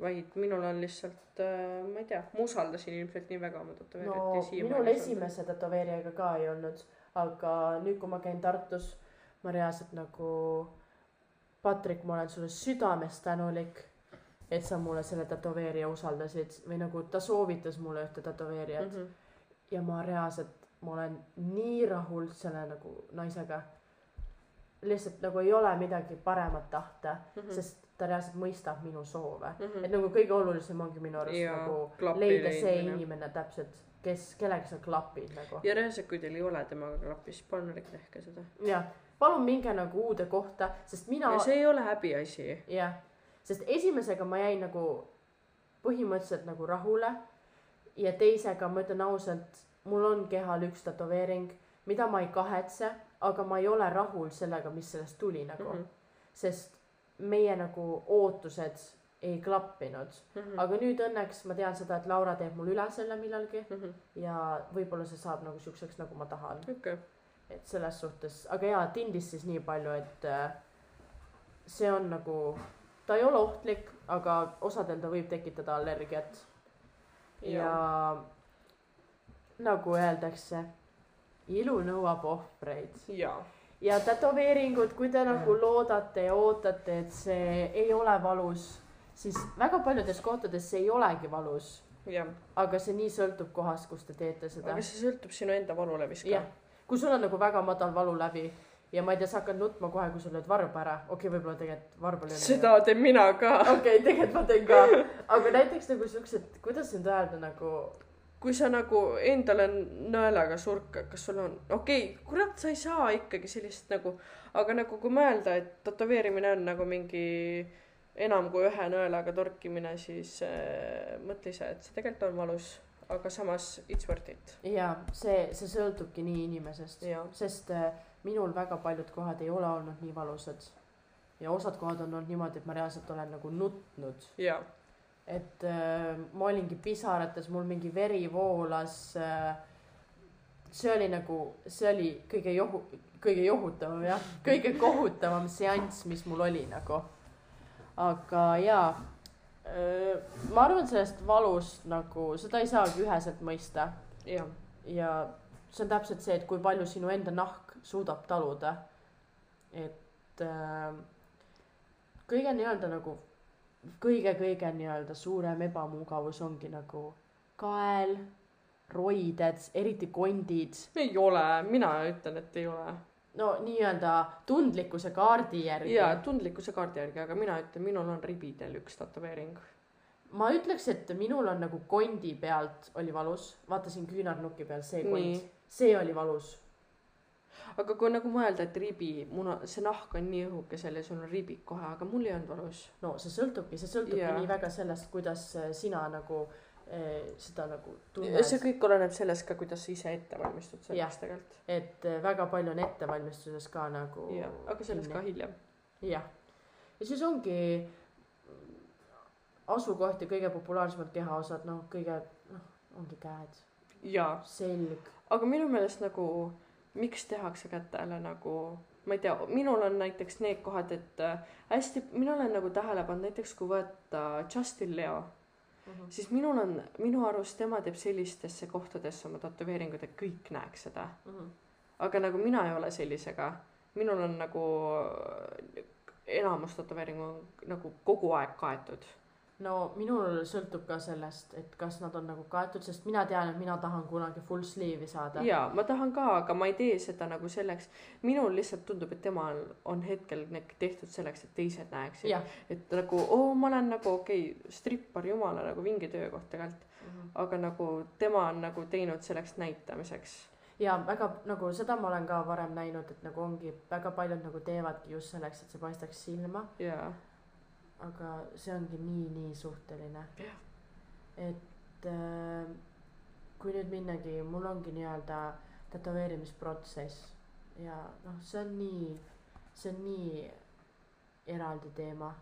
vaid minul on lihtsalt äh,, ma ei tea, ma usaldasin ilmselt nii väga oma tätoveerijat no ja minul esimese tätoveerijaga ka ei olnud, aga nüüd, kui ma käin Tartus, ma reaalselt nagu Patrik, ma olen sulle südamest tänulik, et sa mulle selle tätoveerija usaldasid või nagu ta soovitas mulle ühte tätoveerijat mm. -hmm. ja ma reaalselt, ma olen nii rahul selle nagu naisega. lihtsalt nagu ei ole midagi paremat tahta mm. -hmm. sest ta reaalselt mõistab minu soove mm. -hmm. et nagu kõige olulisem ongi minu arust Jaa, nagu leida see leidmine. inimene täpselt, kes, kellega sa klapid nagu. ja reaalselt, kui teil ei ole temaga klappi, siis palun ärge tehke seda. jah, palun minge nagu uude kohta, sest mina ja see ei ole häbiasi. jah, sest esimesega ma jäin nagu põhimõtteliselt nagu rahule ja teisega ma ütlen ausalt, mul on kehal üks tätoveering, mida ma ei kahetse, aga ma ei ole rahul sellega, mis sellest tuli nagu mm. -hmm. sest meie nagu ootused ei klappinud mm. -hmm. aga nüüd õnneks ma tean seda, et Laura teeb mul üle selle millalgi Mhm. ja võib-olla see saab nagu siukseks, nagu ma tahan, okei, et selles suhtes, aga jaa, tindist siis nii palju, et äh, see on nagu, ta ei ole ohtlik, aga osadel ta võib tekitada allergiat. ja nagu öeldakse, ilu nõuab ohvreid jaa. ja tätoveeringud, kui te nagu loodate ja ootate, et see ei ole valus, siis väga paljudes kohtades see ei olegi valus, aga see nii sõltub kohast, kus te teete seda aga. see sõltub sinu enda valulevist jah ka., kui sul on nagu väga madal valulävi ja ma ei tea, sa hakkad nutma kohe, kui sul lööd varba ära, okei okay,, võib-olla tegelikult varba löön. seda teen mina ka. okei okay,, tegelikult ma teen ka, aga näiteks nagu siuksed, kuidas nüüd öelda nagu, kui sa nagu endale nõelaga surka, kas sul on, okei okay,, kurat, sa ei saa ikkagi sellist nagu, aga nagu kui mõelda, et tätoveerimine on nagu mingi enam kui ühe nõelaga torkimine, siis äh, mõtle ise, et see tegelikult on valus, aga samas it's worth it. jaa, see, see sõltubki nii inimesest, sest äh, minul väga paljud kohad ei ole olnud nii valusad. ja osad kohad on olnud niimoodi, et ma reaalselt olen nagu nutnud, et äh, ma olingi pisarates, mul mingi veri voolas äh,. see oli nagu, see oli kõige johu-, kõige johutavam jah, kõige kohutavam seanss, mis mul oli nagu. aga jaa, ma arvan, sellest valust nagu seda ei saagi üheselt mõista jaa, ja see on täpselt see, et kui palju sinu enda nahk suudab taluda. et äh, kõige nii-öelda nagu kõige-kõige nii-öelda suurem ebamugavus ongi nagu kael, roided, eriti kondid, ei ole, mina ütlen, et ei ole. no nii-öelda tundlikkuse kaardi järgi. jaa, tundlikkuse kaardi järgi, aga mina ütlen, minul on ribidel üks tätoveering. ma ütleks, et minul on nagu kondi pealt oli valus, vaatasin küünarnuki peal see kond see oli valus aga kui nagu mõelda, et ribi, muna, see nahk on nii õhukesel ja sul on ribid kohe, aga mul ei olnud valus. no see sõltubki, see sõltubki Jaa. nii väga sellest, kuidas äh, sina nagu eh, seda nagu see tunned, kõik oleneb sellest ka, kuidas sa ise ette valmistud Jah. selleks tegelikult. et eh, väga palju on ettevalmistuses ka nagu jah, aga sellest ka hiljem. jah, ja siis ongi asukoht ja kõige populaarsemad kehaosad, noh, kõige noh, ongi käed, jaa, selg, aga minu meelest nagu, miks tehakse kätele nagu, ma ei tea, minul on näiteks need kohad, et äh, hästi, mina olen nagu tähele pannud, näiteks kui võtta Justin Leo, siis minul on, minu arust tema teeb sellistesse kohtadesse oma tätoveeringud, et kõik näeks seda. aga nagu mina ei ole sellisega, minul on nagu enamus tätoveeringu on nagu kogu aeg kaetud. No minul sõltub ka sellest, et kas nad on nagu kaetud, sest mina tean, et mina tahan kunagi full sleeve'i saada. jaa, ma tahan ka, aga ma ei tee seda nagu selleks, minul lihtsalt tundub, et temal on hetkel tehtud selleks, et teised näeksid. et nagu oo, ma olen nagu okei okay,, strippar, jumala nagu vinge töökoht tegelikult, aga nagu tema on nagu teinud selleks näitamiseks. ja väga nagu seda ma olen ka varem näinud, et nagu ongi väga paljud nagu teevadki just selleks, et see paistaks silma, jaa, aga see ongi nii-nii suhteline. Et äh, kui nüüd minnagi, mul ongi nii-öelda tätoveerimisprotsess ja noh, see on nii, see on nii eraldi teema.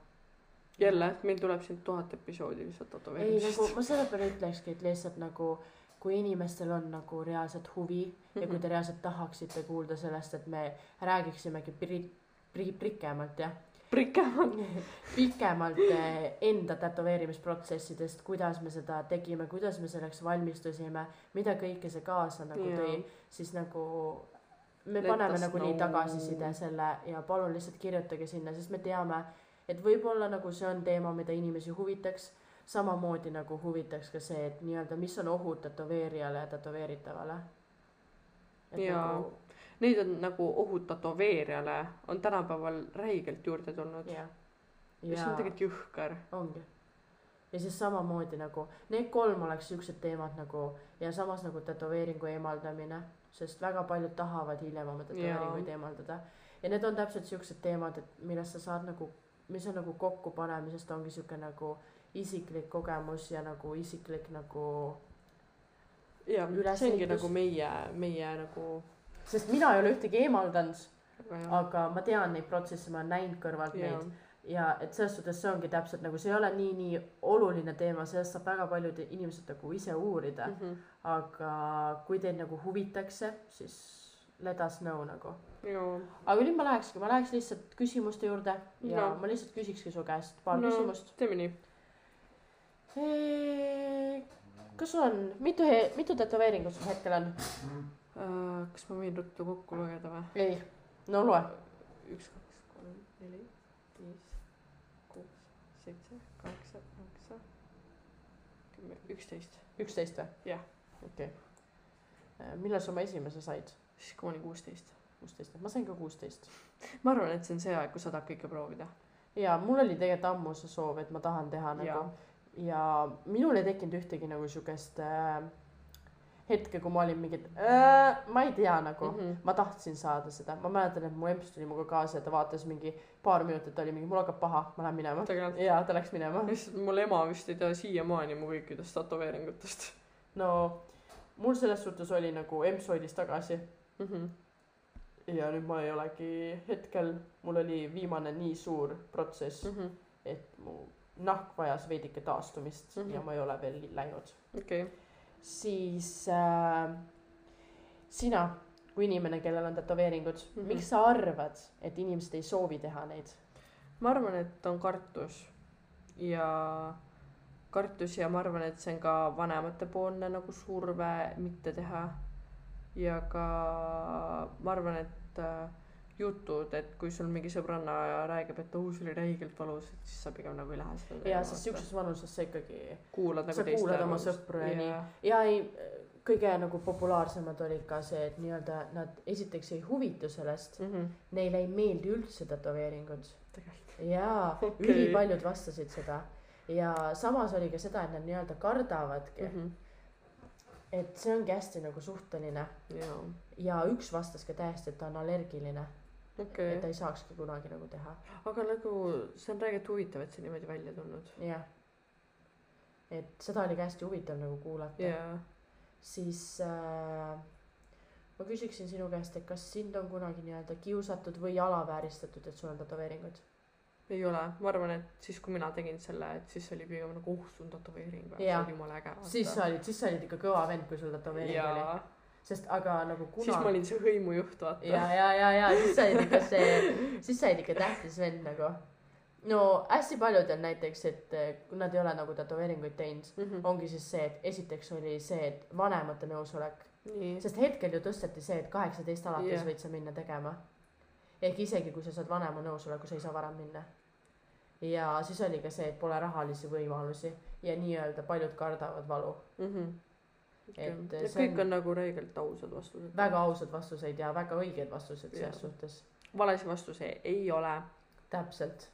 jälle, meil tuleb siin tuhat episoodi lihtsalt ei nagu ma selle peale ütlekski, et lihtsalt nagu kui inimestel on nagu reaalselt huvi mm -hmm. ja kui te reaalselt tahaksite kuulda sellest, et me räägiksimegi pri-, pri-, pikemalt jah, prikemad. pikemalt eh, enda tätoveerimisprotsessidest, kuidas me seda tegime, kuidas me selleks valmistusime, mida kõike see kaasa nagu Jaa. tõi, siis nagu me Let paneme us nagu nii know. tagasiside selle ja palun lihtsalt kirjutage sinna, sest me teame, et võib-olla nagu see on teema, mida inimesi huvitaks. samamoodi nagu huvitaks ka see, et nii-öelda, mis on ohud tätoveerijale ja tätoveeritavale. Jaa. Nagu, Neid on nagu ohud tätoveerijale on tänapäeval räigelt juurde tulnud. jah. ja see on tegelikult jõhker. ongi. ja siis samamoodi nagu need kolm oleks siuksed teemad nagu ja samas nagu tätoveeringu eemaldamine, sest väga paljud tahavad hiljem oma tätoveeringuid eemaldada. ja need on täpselt siuksed teemad, et millest sa saad nagu, mis on nagu kokkupanemisest ongi siuke nagu isiklik kogemus ja nagu isiklik nagu, ja see ongi nagu meie, meie nagu. Sest mina ei ole ühtegi eemaldanud, aga aga ma tean neid protsesse, ma olen näinud kõrvalt jah, neid ja et selles suhtes see ongi täpselt nagu see ei ole nii, nii oluline teema, sellest saab väga paljud inimesed nagu ise uurida mm. Mhm. aga kui teid nagu huvitaks see, siis let us know nagu. aga nüüd ma lähekski, ma läheks lihtsalt küsimuste juurde ja No. ma lihtsalt küsikski su käest paar No. no. küsimust. teeme nii. kas sul on, mitu, mitu tätoveeringut sul hetkel on? Kas ma võin ruttu kokku lugeda või? ei, no loe. üks, kaks, kolm, neli, viis, kuus, seitse, kaheksa, üheksa, kümme, üksteist. üksteist või? Jah. okei okay.. millal sa oma esimese said? siis kui ma olin kuusteist. kuusteist, ma sain ka kuusteist. ma arvan, et see on see aeg, kus sa tahad kõike proovida. ja mul oli tegelikult ammu see soov, et ma tahan teha nagu Jaa. ja minul ei tekkinud ühtegi nagu siukest äh, hetke, kui ma olin mingi, et äh, ma ei tea nagu mm, Mhm. -hmm. ma tahtsin saada seda, ma mäletan, et mu emps tuli minuga kaasa ja ta vaatas mingi paar minutit oli mingi, mul hakkab paha, ma lähen minema. ja ta läks minema. lihtsalt mul ema vist ei tea siiamaani mu kõikidest tätoveeringutest no mul selles suhtes oli nagu emps hoidis tagasi mm. -hmm. ja nüüd ma ei olegi hetkel, mul oli viimane nii suur protsess mm, Mm -hmm. et mu nahk vajas veidike taastumist mm Mhm. -hmm. ja ma ei ole veel läinud. okei okay., siis äh, sina kui inimene, kellel on tätoveeringud mm. -hmm. miks sa arvad, et inimesed ei soovi teha neid? ma arvan, et on kartus ja kartus ja ma arvan, et see on ka vanematepoolne nagu surve mitte teha. ja ka ma arvan, et äh, jutud, et kui sul mingi sõbranna räägib, et see oli räigelt valus, et siis sa pigem nagu ei lähe seda ja sest siukses vanuses sa ikkagi kuulad nagu sa kuulad oma sõpru ja nii. ja ei, kõige nagu populaarsemad olid ka see, et nii-öelda nad esiteks ei huvitu sellest, mm. -hmm. neile ei meeldi üldse tätoveeringud. jaa okay., ülipaljud vastasid seda ja samas oli ka seda, et nad nii-öelda kardavadki mm, -hmm. et see ongi hästi nagu suhteline jaa, ja üks vastas ka täiesti, et ta on allergiline okay., et ta, ei saakski kunagi nagu teha, aga nagu see on räigelt huvitav, et see niimoodi välja tulnud. jah. et seda oli ka hästi huvitav nagu kuulata yeah., siis äh, ma küsiksin sinu käest, et kas sind on kunagi nii-öelda kiusatud või alavääristatud, et sul on tätoveeringud? ei ole, ma arvan, et siis, kui mina tegin selle, et siis oli pigem nagu oh, sul on tätoveering või, see oli jumala äge. siis sa olid, siis sa olid ikka kõva vend, kui sul tätoveering oli, sest aga nagu kuna siis ma olin see hõimujuht, vaata. ja, ja, ja, ja siis sa olid ikka see, siis sa olid ikka tähtis vend nagu. no hästi paljudel näiteks, et eh, kui nad ei ole nagu tätoveeringuid teinud, Mhm. ongi siis see, et esiteks oli see, et vanemate nõusolek, sest hetkel ju tõsteti see, et kaheksateist alates yeah. võid sa minna tegema. ehk isegi kui sa saad vanema nõusoleku, sa ei saa varem minna. ja siis oli ka see, et pole rahalisi võimalusi ja nii-öelda paljud kardavad valu. Et et see kõik on- on nagu räigelt ausad vastused. väga ausad vastuseid ja väga õiged vastused selles suhtes valesid vastuseid ei ole. täpselt.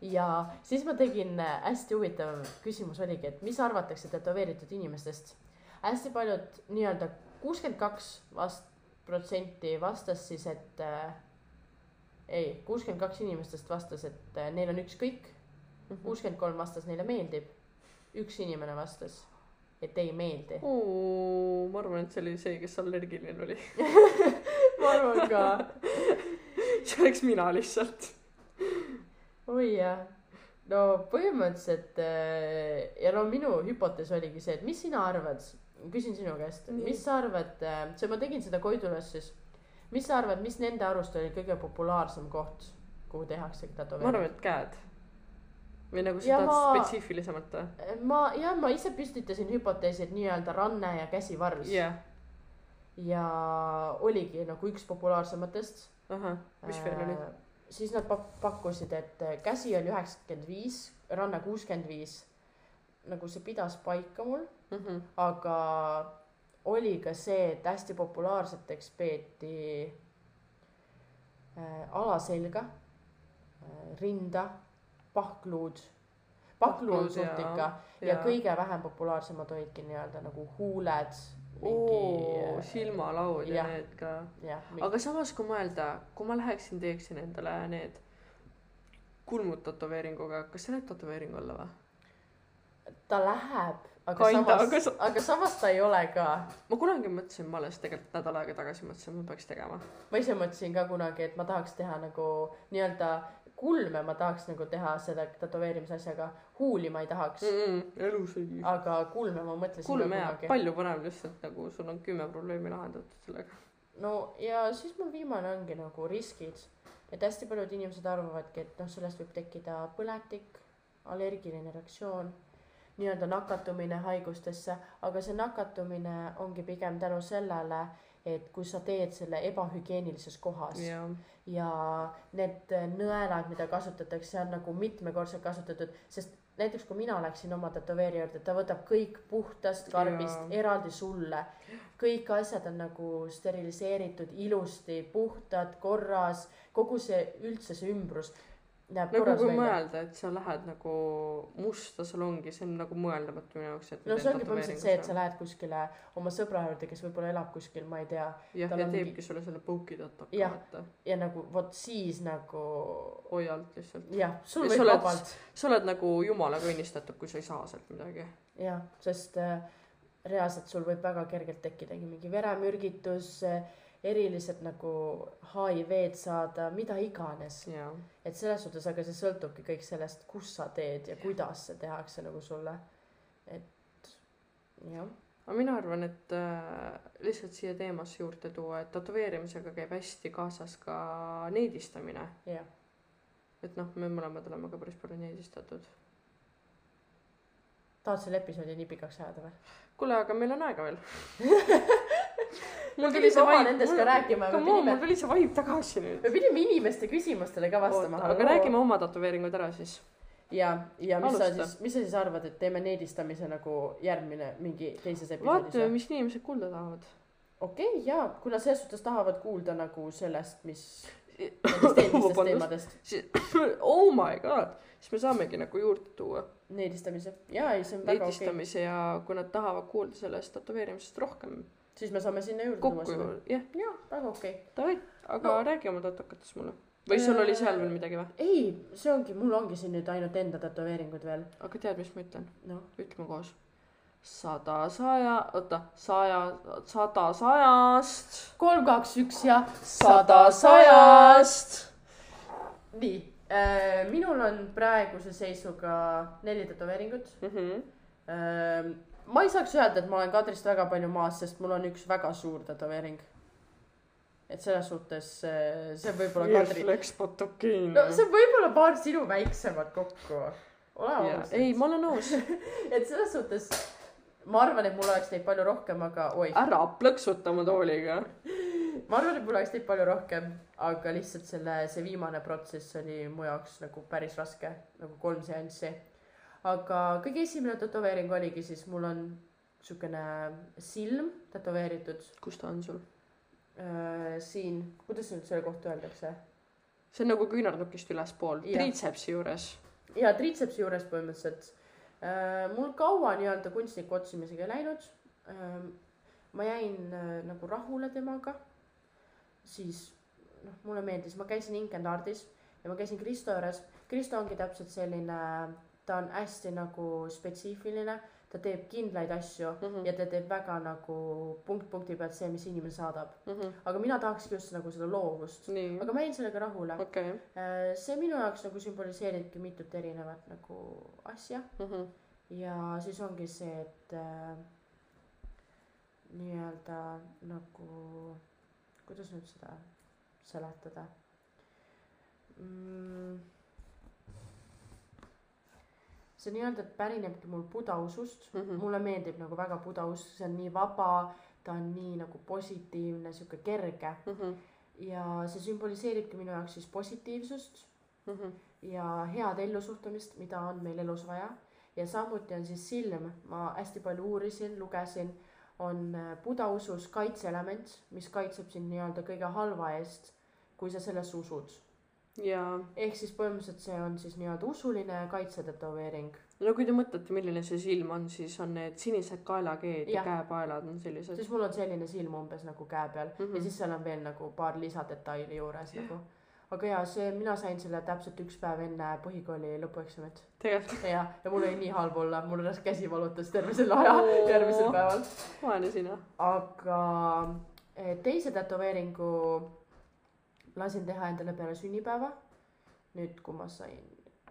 ja siis ma tegin äh, hästi huvitav küsimus oligi, et mis arvatakse tätoveeritud inimestest. hästi paljud nii-öelda kuuskümmend kaks vast-, protsenti vastas siis, et äh, ei, kuuskümmend kaks inimestest vastas, et äh, neil on ükskõik, Mhm. kuuskümmend kolm vastas neile meeldib. üks inimene vastas, et ei meeldi. ma arvan, et see oli see, kes allergiline oli. ma arvan ka. see oleks mina lihtsalt. oi jah, no põhimõtteliselt äh, ja no minu hüpotees oligi see, et mis sina arvad, küsin sinu käest, mis sa arvad, see ma tegin seda Koidulas siis, mis sa arvad, mis nende arust oli kõige populaarsem koht, kuhu tehakse ma arvan, et käed. Või nagu sa tahad ma- spetsiifilisemalt või? ma jah, ma ise püstitasin hüpoteesi, et nii-öelda ranne ja käsivarvs jah, ja oligi nagu üks populaarsematest. ahah, mis veel oli? siis nad pak- pakkusid, et äh, käsi oli üheksakümmend viis, ranne kuuskümmend viis. nagu see pidas paika mul, Mhm. aga oli ka see, et hästi populaarseteks peeti äh, alaselga äh,, rinda, pahkluud, pahklu on ja- suht ikka ja, ja kõige vähem populaarsemad olidki nii-öelda nagu huuled. oo, silmalaud ja jah. need ka. aga samas, kui mõelda, kui ma läheksin, teeksin endale need kulmud tätoveeringuga, kas see läheb tätoveering alla või? ta läheb, aga Kinda, samas aga aga samas ta ei ole ka. ma kunagi mõtlesin, ma alles tegelikult nädal aega tagasi mõtlesin, et ma peaks tegema. ma ise mõtlesin ka kunagi, et ma tahaks teha nagu nii-öelda kulme ma tahaks nagu teha selle tätoveerimise asjaga, huuli ma ei tahaks. Mm, -mm, elus ei. aga kulme ma mõtlesin kulme jääb palju põnev lihtsalt nagu sul on kümme probleemi lahendatud sellega. no ja siis mul viimane ongi nagu riskid, et hästi paljud inimesed arvavadki, et noh, sellest võib tekkida põletik, allergiline reaktsioon, nii-öelda nakatumine haigustesse, aga see nakatumine ongi pigem tänu sellele, et kui sa teed selle ebahügieenilises kohas ja, ja need nõelad, mida kasutatakse, on nagu mitmekordselt kasutatud, sest näiteks kui mina läksin oma tätoveeri juurde, ta võtab kõik puhtast karbist Jaa. eraldi sulle. kõik asjad on nagu steriliseeritud ilusti, puhtad, korras, kogu see üldse see ümbrus näeb nagu kui välja. mõelda, et sa lähed nagu musta salongi, see on nagu mõeldamatu minu jaoks, et. no see ongi põhimõtteliselt see, et sa lähed kuskile oma sõbra juurde, kes võib-olla elab kuskil, ma ei tea, jah, ja on mingi- teebki sulle selle pauki tataka, Jah. vaata. ja nagu vot siis nagu hoia alt lihtsalt. jah, sul võib vabalt sa oled nagu jumalaga õnnistatud, kui sa ei saa sealt midagi. jah, sest äh, reaalselt sul võib väga kergelt tekkidagi mingi veremürgitus, erilised nagu HIV-d saada, mida iganes. et selles suhtes, aga see sõltubki kõik sellest, kus sa teed ja kuidas see tehakse nagu sulle. et jah, aga mina arvan, et äh, lihtsalt siia teemasse juurde tuua, et tätoveerimisega käib hästi kaasas ka needistamine. jah. et noh, me mõlemad oleme ka päris palju needistatud. tahad selle episoodi nii pikaks ajada või? kuule, aga meil on aega veel. Mul tuli vaba nendest ka rääkima, pidime- mul tuli see vibe tagasi nüüd. me pidime inimeste küsimustele ka vastama. aga räägime oma tätoveeringud ära siis. ja, ja mis sa Alusta. siis, mis sa siis arvad, et teeme needistamise nagu järgmine mingi teises episoodis vaatame, mis inimesed kuulda tahavad. okei okay,, jaa, kuna selles suhtes tahavad kuulda nagu sellest, mis nendest teemadest, oh my god, siis me saamegi nagu juurde tuua needistamise, jaa, ei, see on väga okei okay.. ja kui nad tahavad kuulda sellest tätoveerimisest rohkem siis me saame sinna juurde kokku tuua seda. ju, jah, jaa, väga okei okay.. davai, aga No. no. räägi oma tätokatest mulle. või sul oli seal veel midagi või? ei, see ongi, mul ongi siin nüüd ainult enda tätoveeringud veel, aga tead, mis ma ütlen? noh. ütleme koos. sada saja, oota, saja, sada sajast. kolm, kaks, üks ja sada sajast. nii äh,, minul on praeguse seisuga neli tätoveeringut Mhm. äh,. Ma ei saaks öelda, et ma olen Kadrist väga palju maas, sest mul on üks väga suur tätoveering. et selles suhtes äh, see on võib-olla Kadri, Läks Potokiin. no see on võib-olla paar sinu väiksemat kokku. ole aus. ei, ma olen nõus. et selles suhtes ma arvan, et mul oleks neid palju rohkem, aga oi, ära plõksuta oma tooliga. ma arvan, et mul oleks neid palju rohkem, aga lihtsalt selle, see viimane protsess oli mu jaoks nagu päris raske, nagu kolm seanssi. Aga kõige esimene tätoveering oligi siis, mul on siukene silm tätoveeritud kus ta on sul? äh, siin, kuidas nüüd selle kohta öeldakse? see on nagu küünarnukist ülespool, triitsepsi juures. ja triitsepsi juures põhimõtteliselt äh,. mul kaua nii-öelda kunstniku otsimisega ei läinud äh,. ma jäin äh, nagu rahule temaga. siis noh, mulle meeldis, ma käisin Ink and Artis ja ma käisin Kristo juures. Kristo ongi täpselt selline, ta on hästi nagu spetsiifiline, ta teeb kindlaid asju Mhm. ja ta teeb väga nagu punkt punkti pealt see, mis inimene saadab. Mhm. aga mina tahakski just nagu seda loovust. aga ma jäin sellega rahule. okei. see minu jaoks nagu sümboliseeribki mitut erinevat nagu asja Mhm. ja siis ongi see, et äh, nii-öelda nagu, kuidas nüüd seda seletada mm,. See nii-öelda pärinebki mul buda usust mm. -hmm. mulle meeldib nagu väga buda usk, see on nii vaba, ta on nii nagu positiivne, sihuke kerge Mhm. ja see sümboliseeribki minu jaoks siis positiivsust Mhm. ja head ellusuhtumist, mida on meil elus vaja. ja samuti on siis silm, ma hästi palju uurisin, lugesin, on äh, buda usus kaitseelement, mis kaitseb sind nii-öelda kõige halva eest, kui sa sellesse usud. Ja ehk siis põhimõtteliselt see on siis nii-öelda usuline kaitsetetoveering. no kui te mõtlete, milline see silm on, siis on need sinised kaelakeed ja Jah. käepaelad on sellised. siis mul on selline silm umbes nagu käe peal mm Mhm. -hmm. ja siis seal on veel nagu paar lisadetaili juures nagu. aga jaa, see, mina sain selle täpselt üks päev enne põhikooli lõpueksamit tegelikult ja, ja mul oli nii halb olla, mul alles käsi valutas terve selle aja Oo. järgmisel päeval. vaene sina. aga eh, teise tätoveeringu lasin teha endale peale sünnipäeva. nüüd, kui ma sain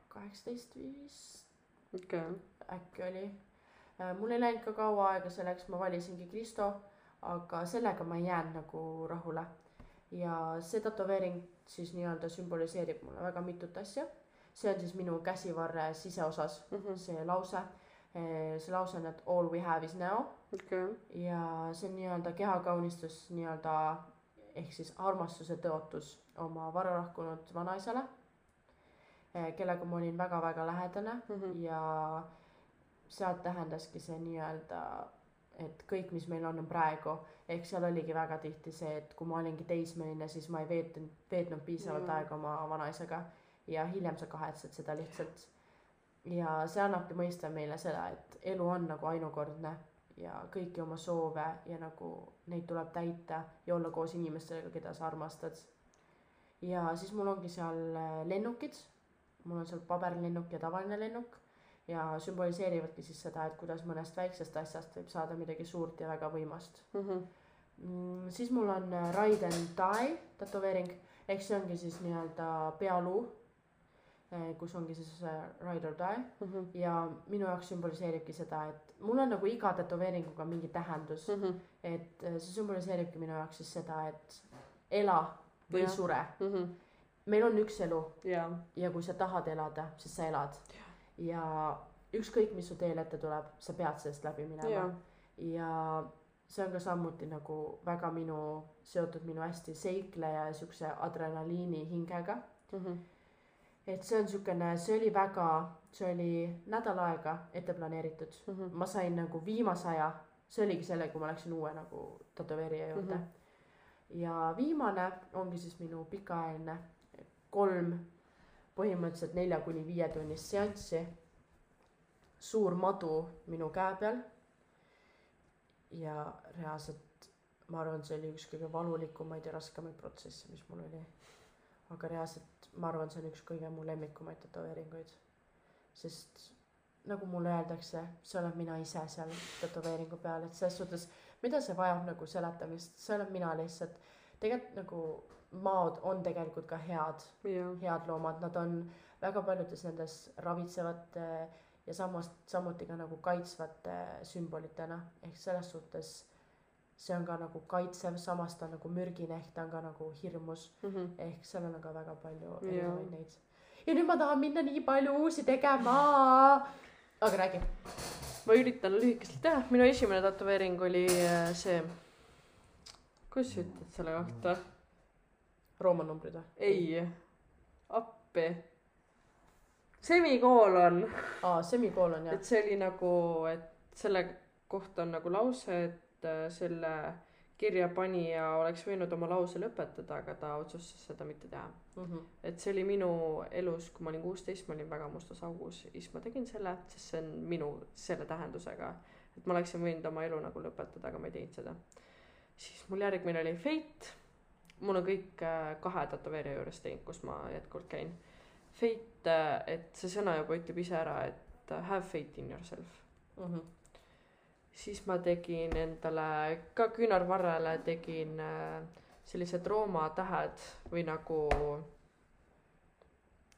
kaheksateist vist okei okay.. äkki oli. mul ei läinud ka kaua aega selleks, ma valisingi Kristo, aga sellega ma ei jäänud nagu rahule. ja see tätoveering siis nii-öelda sümboliseerib mulle väga mitut asja. see on siis minu käsivarre siseosas, Mhm. see lause. see lause on, et all we have is now okei. ja see on nii-öelda kehakaunistus nii-öelda ehk siis armastuse tõotus oma varalahkunud vanaisale, kellega ma olin väga-väga lähedane Mhm. ja sealt tähendaski see nii-öelda, et kõik, mis meil on, on praegu. ehk seal oligi väga tihti see, et kui ma olingi teismeline, siis ma ei veetnud, veetnud piisavalt Mm. aega oma vanaisaga ja hiljem sa kahetsed seda lihtsalt. ja see annabki mõista meile seda, et elu on nagu ainukordne ja kõiki oma soove ja nagu neid tuleb täita ja olla koos inimestega, keda sa armastad. ja siis mul ongi seal äh, lennukid, mul on seal paberlennuk ja tavaline lennuk ja sümboliseerivadki siis seda, et kuidas mõnest väiksest asjast võib saada midagi suurt ja väga võimast Mhm. mm,. siis mul on äh, Ride and Die tätoveering ehk see ongi siis nii-öelda pealuu, kus ongi siis äh, Ride or Die Mhm. ja minu jaoks sümboliseeribki seda, et mul on nagu iga tätoveeringuga mingi tähendus, Mhm. et äh, see sümboliseeribki minu jaoks siis seda, et ela või Jah. sure. Mhm. meil on üks elu ja, ja kui sa tahad elada, siis sa elad. ja ükskõik, mis su teel ette tuleb, sa pead sellest läbi ja minema. ja see on ka samuti nagu väga minu, seotud minu hästi seikleja ja siukse adrenaliini hingega. Mhm. Et see on siukene, see oli väga, see oli nädal aega ette planeeritud. Mhm. ma sain nagu viimase aja, see oligi selle, kui ma läksin uue nagu tätoveerija juurde mm. -hmm. ja viimane ongi siis minu pikaajaline kolm põhimõtteliselt nelja kuni viietunnist seanssi. suur madu minu käe peal. ja reaalselt ma arvan, see oli üks kõige valulikumaid ja raskemaid protsesse, mis mul oli. aga reaalselt ma arvan, see on üks kõige mu lemmikumaid tätoveeringuid. sest nagu mulle öeldakse, see olen mina ise seal tätoveeringu peal, et selles suhtes, mida see vajab nagu seletamist, see olen mina lihtsalt. tegelikult nagu maod on tegelikult ka head, ja, head loomad, nad on väga paljudes nendes ravitsevate ja samas samuti ka nagu kaitsvate sümbolitena ehk selles suhtes see on ka nagu kaitsev, samas ta on nagu mürgine ehk ta on ka nagu hirmus Mhm. ehk seal on ka väga palju erinevaid neid. ja nüüd ma tahan minna nii palju uusi tegema. aga räägi. ma üritan lühikeselt teha, minu esimene tätoveering oli äh, see, kuidas sa ütled selle kohta? Rooma numbrid või? ei, appi. semikoolon, aa, semikoolon jah et. see oli nagu, et selle kohta on nagu lause, et äh, selle kirjapanija oleks võinud oma lause lõpetada, aga ta otsustas seda mitte teha. Mm -hmm. et see oli minu elus, kui ma olin kuusteist, ma olin väga mustas augus siis ma tegin selle, sest see on minu selle tähendusega. et ma oleksin võinud oma elu nagu lõpetada, aga ma ei teinud seda. siis mul järgmine oli Fate. mul on kõik äh, kahe tätoveerija juures teinud, kus ma jätkuvalt käin. Fate, et see sõna juba ütleb ise ära, et äh, have faith in yourself. Mm -hmm. Siis ma tegin endale ka küünarvarrele tegin äh, sellised Rooma tähed või nagu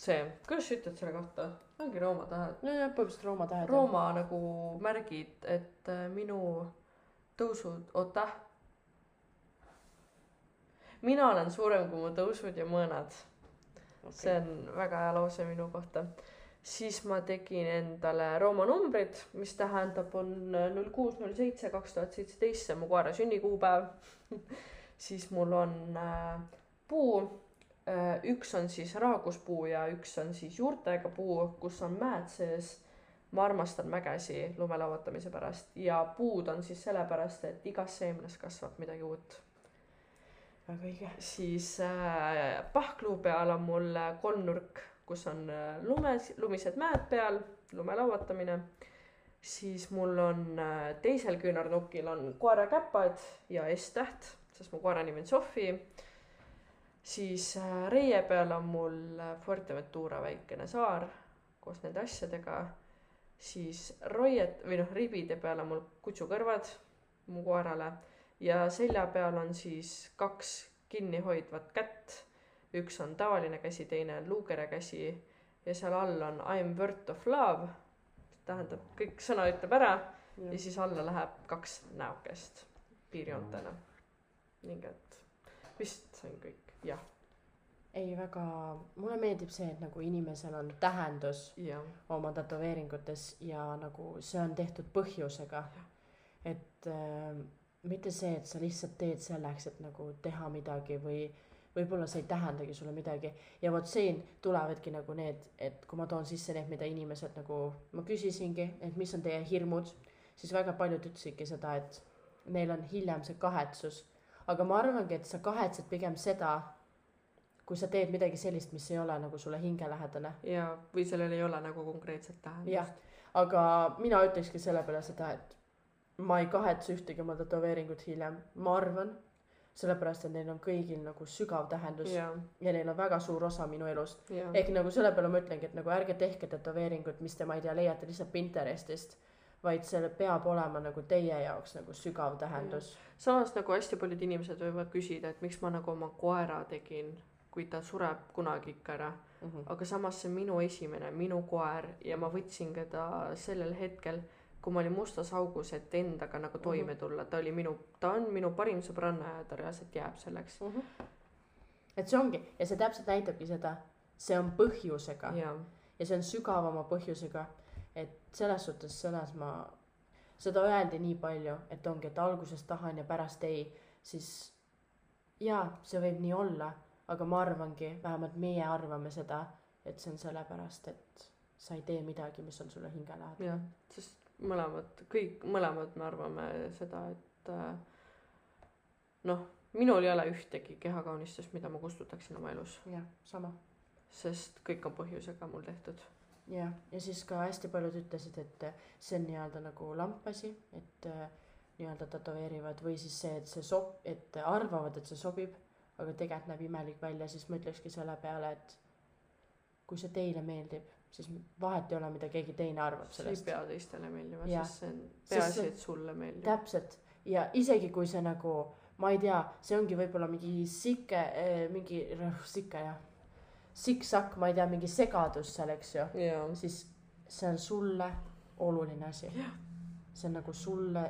see, kuidas sa ütled selle kohta, ongi Rooma tähed. nojah, põhimõtteliselt Rooma tähed. Rooma nagu märgid, et äh, minu tõusud, oota. mina olen suurem kui mu tõusud ja mõõnad. see on väga hea lause minu kohta. Siis ma tegin endale Rooma numbrid, mis tähendab, on null kuus, null seitse, kaks tuhat seitseteist, see on mu koera sünnikuupäev siis mul on äh, puu äh,, üks on siis raaguspuu ja üks on siis juurtega puu, kus on mäed sees ma armastan mägesi lume lauatamise pärast ja puud on siis sellepärast, et igas seemnes kasvab midagi uut. väga õige. siis äh, pahkluu peal on mul kolmnurk, kus on äh, lumes, lumised mäed peal, lume lauatamine. siis mul on äh, teisel küünarnukil on koerakäpad ja S-täht, sest mu koera nimi on Sofi. siis äh, reie peal on mul Fuerteventura väikene saar koos nende asjadega siis roiet või noh, ribide peal on mul kutsukõrvad mu koerale ja selja peal on siis kaks kinnihoidvat kätt. Üks on tavaline käsi, teine on luukere käsi ja seal all on I am worth of love. tähendab, kõik sõna ütleb ära ja, ja siis alla läheb kaks näokest piirjoontena. ning et vist see on kõik, jah ei, väga, mulle meeldib see, et nagu inimesel on tähendus ja. oma tätoveeringutes ja nagu see on tehtud põhjusega. et äh, mitte see, et sa lihtsalt teed selleks, et nagu teha midagi või võib-olla see ei tähendagi sulle midagi. ja vot siin tulevadki nagu need, et kui ma toon sisse need, mida inimesed nagu, ma küsisingi, et mis on teie hirmud, siis väga paljud ütlesidki seda, et neil on hiljem see kahetsus. aga ma arvangi, et sa kahetsed pigem seda kui sa teed midagi sellist, mis ei ole nagu sulle hingelähedane. ja, või sellel ei ole nagu konkreetset tähendust. aga mina ütlekski selle peale seda, et ma ei kahetse ühtegi oma tätoveeringut hiljem, ma arvan, sellepärast et neil on kõigil nagu sügav tähendus ja, ja neil on väga suur osa minu elust. ehk nagu selle peale ma ütlengi, et nagu ärge tehke tätoveeringut, mis te, ma ei tea, leiate lihtsalt Pinterestist vaid see peab olema nagu teie jaoks nagu sügav tähendus. samas nagu hästi paljud inimesed võivad küsida, et miks ma nagu oma koera tegin kui ta sureb kunagi ikka ära mm. -hmm. aga samas see on minu esimene, minu koer ja ma võtsin teda sellel hetkel, kui ma olin mustas augus, et endaga nagu mhm. toime tulla, ta oli minu, ta on minu parim sõbranna ja ta reaalselt jääb selleks mm. -hmm. et see ongi ja see täpselt näitabki seda, see on põhjusega ja, ja see on sügavama põhjusega, et selles suhtes selles ma, seda öeldi nii palju, et ongi, et alguses tahan ja pärast ei, siis jaa, see võib nii olla aga ma arvangi, vähemalt meie arvame seda, et see on sellepärast, et sa ei tee midagi, mis on sulle hingelähedane. jah, sest mõlemad, kõik, mõlemad me arvame seda, et äh, noh, minul ei ole ühtegi kehakaunistust, mida ma kustutaksin oma elus. jah, sama. sest kõik on põhjusega mul tehtud. jah, ja siis ka hästi paljud ütlesid, et see on nii-öelda nagu lampasi, et äh, nii-öelda tätoveerivad või siis see, et see sob-, et arvavad, et see sobib aga tegelikult näeb imelik välja, siis ma ütlekski selle peale, et kui see teile meeldib, siis vahet ei ole, mida keegi teine arvab sellest. see ei pea teistele meeldima, sest see on peaasi, et sulle meeldib. täpselt ja isegi kui see nagu, ma ei tea, see ongi võib-olla mingi sike eh,, mingi sike jah, sikk-sakk, ma ei tea, mingi segadus seal, eks ju, siis see on sulle oluline asi. see on nagu sulle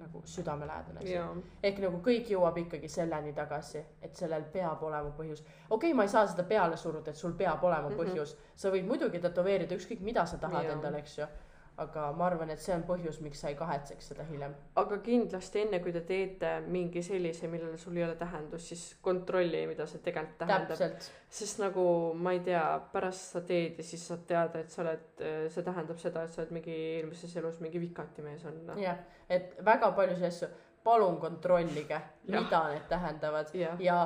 nagu südamelähedane asi. ehk nagu kõik jõuab ikkagi selleni tagasi, et sellel peab olema põhjus. okei okay,, ma ei saa seda peale suruda, et sul peab olema mhm. põhjus mm, -hmm. sa võid muidugi tätoveerida ükskõik mida sa tahad ja. endale, eks ju aga ma arvan, et see on põhjus, miks sa ei kahetseks seda hiljem. aga kindlasti enne, kui te teete mingi sellise, millel sul ei ole tähendust, siis kontrolli, mida see tegelikult tähendab. sest nagu ma ei tea, pärast sa teed ja siis saad teada, et sa oled, see tähendab seda, et sa oled mingi eelmises elus mingi vikatimees olnud. jah, et väga paljusid asju, palun kontrollige, mida need tähendavad ja, ja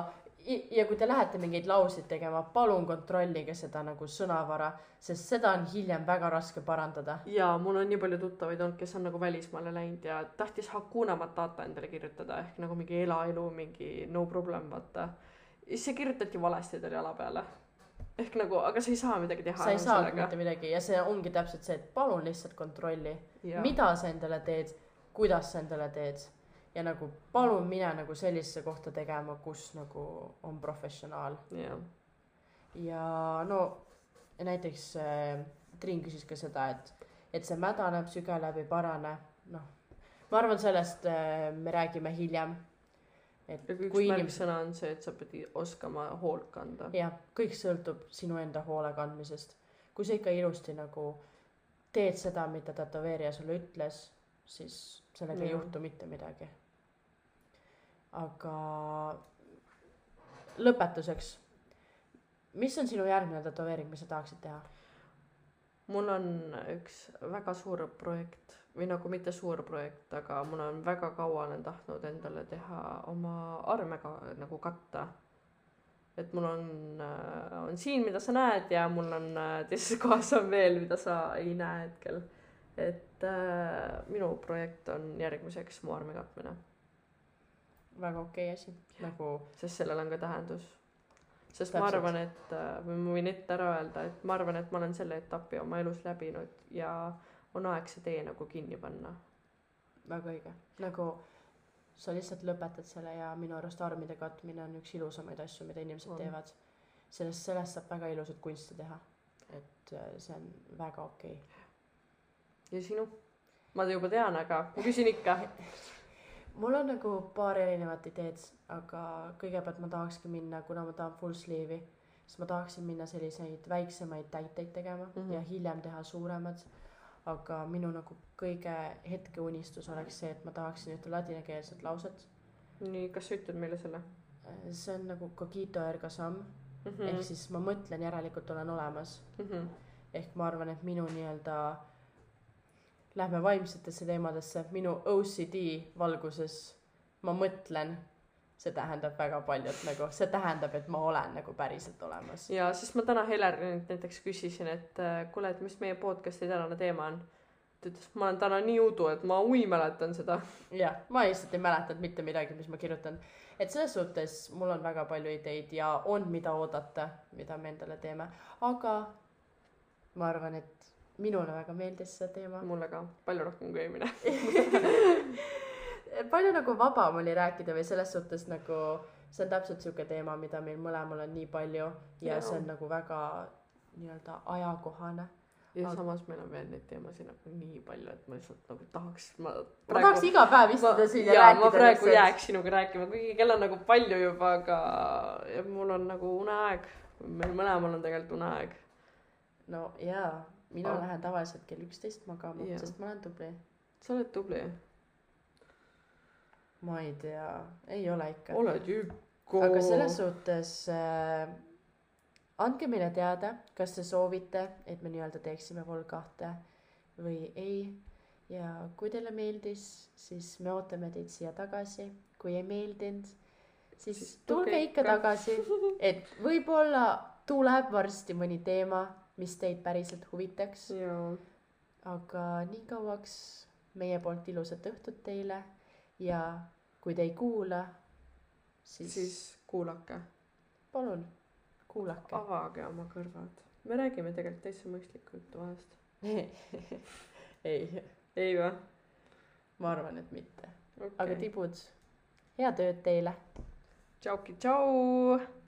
ja kui te lähete mingeid lauseid tegema, palun kontrollige seda nagu sõnavara, sest seda on hiljem väga raske parandada. ja mul on nii palju tuttavaid olnud, kes on nagu välismaale läinud ja tahtis Hakuna Matata endale kirjutada ehk nagu mingi elaelu, mingi no problem, vaata. siis see kirjutati valesti talle jala peale. ehk nagu, aga sa ei saa midagi teha. sa ei saa mitte midagi ja see ongi täpselt see, et palun lihtsalt kontrolli, mida sa endale teed, kuidas sa endale teed ja nagu palun mine nagu sellisesse kohta tegema, kus nagu on professionaal yeah.. ja no näiteks äh, Triin küsis ka seda, et, et see mädaneb, sügeleb, ei parane, noh. ma arvan, sellest äh, me räägime hiljem. et ja üks märksõna on see, et sa pead oskama hoolt kanda. jah, kõik sõltub sinu enda hoole kandmisest. kui sa ikka ilusti nagu teed seda, mida tätoveerija sulle ütles, siis sellega ei Jaa. juhtu mitte midagi. Aga lõpetuseks, mis on sinu järgmine tätoveering, mis sa tahaksid teha? mul on üks väga suur projekt või nagu mitte suur projekt, aga mul on väga kaua olen tahtnud endale teha oma armega nagu katta. et mul on, on siin, mida sa näed ja mul on äh, teises kohas on veel, mida sa ei näe hetkel. et äh, minu projekt on järgmiseks mu arme katmine, väga okei asi, nagu sest sellel on ka tähendus. sest ma Täpselt. arvan, et äh, või ma võin ette ära öelda, et ma arvan, et ma olen selle etapi oma elus läbinud ja on aeg see tee nagu kinni panna väga õige, nagu sa lihtsalt lõpetad selle ja minu arust armide katmine on üks ilusamaid asju, mida inimesed On. on. teevad. sellest, sellest saab väga ilusat kunsti teha. et äh, see on väga okei okay.. ja sinu? ma juba tean, aga ma küsin ikka. mul on nagu paar erinevat ideed, aga kõigepealt ma tahakski minna, kuna ma tahan full sleeve'i, siis ma tahaksin minna selliseid väiksemaid täiteid tegema mm. -hmm. ja hiljem teha suuremad. aga minu nagu kõige hetkeunistus oleks see, et ma tahaksin ühte ladinakeelset lauset. nii, kas sa ütled meile selle see on nagu cogito ergo sum mm? mm. -hmm. ehk siis ma mõtlen, järelikult olen olemas. mm. -hmm. ehk ma arvan, et minu nii-öelda, lähme vaimsetesse teemadesse, minu OCD valguses ma mõtlen, see tähendab väga paljut nagu, see tähendab, et ma olen nagu päriselt olemas. ja siis ma täna Helerilt näiteks küsisin, et äh, kuule, et mis meie podcast'i tänane teema on. ta ütles, ma olen täna nii udu, et ma ui mäletan seda. jah, ma lihtsalt ei mäletanud mitte midagi, mis ma kirjutan. et selles suhtes mul on väga palju ideid ja on, mida oodata, mida me endale teeme, aga ma arvan, et minule väga meeldis see teema. mulle ka, palju rohkem kui eelmine. palju nagu vabam oli rääkida või selles suhtes nagu see on täpselt sihuke teema, mida meil mõlemal on nii palju ja, Jaa. ja see on nagu väga nii-öelda ajakohane. ja Aga- samas meil on veel neid teemasid nagu nii palju, et ma lihtsalt nagu tahaks, ma ma tahaks iga päev istuda siin ja rääkida. ma praegu jääks sinuga rääkima, kuigi kell on nagu palju juba, aga ja mul on nagu uneaeg. meil mõlemal on tegelikult uneaeg. no jaa, mina Ah. lähen tavaliselt kell üksteist magama Jaa., sest ma olen tubli. sa oled tubli. ma ei tea, ei ole ikka. oled ikka. aga selles suhtes äh, andke meile teada, kas te soovite, et me nii-öelda teeksime Vol kahte või ei. ja kui teile meeldis, siis me ootame teid siia tagasi, kui ei meeldinud, siis tulge ikka. tagasi, et võib-olla tuleb varsti mõni teema, mis teid päriselt huvitaks, aga nii kauaks meie poolt ilusat õhtut teile ja kui te ei kuula, siis, siis... kuulake, palun kuulake. avage oma kõrvad. me räägime tegelikult täitsa mõistlikku juttu vahest. ei, ei või ma arvan, et mitte okay. aga? tibud, head ööd teile tšauki, tšau.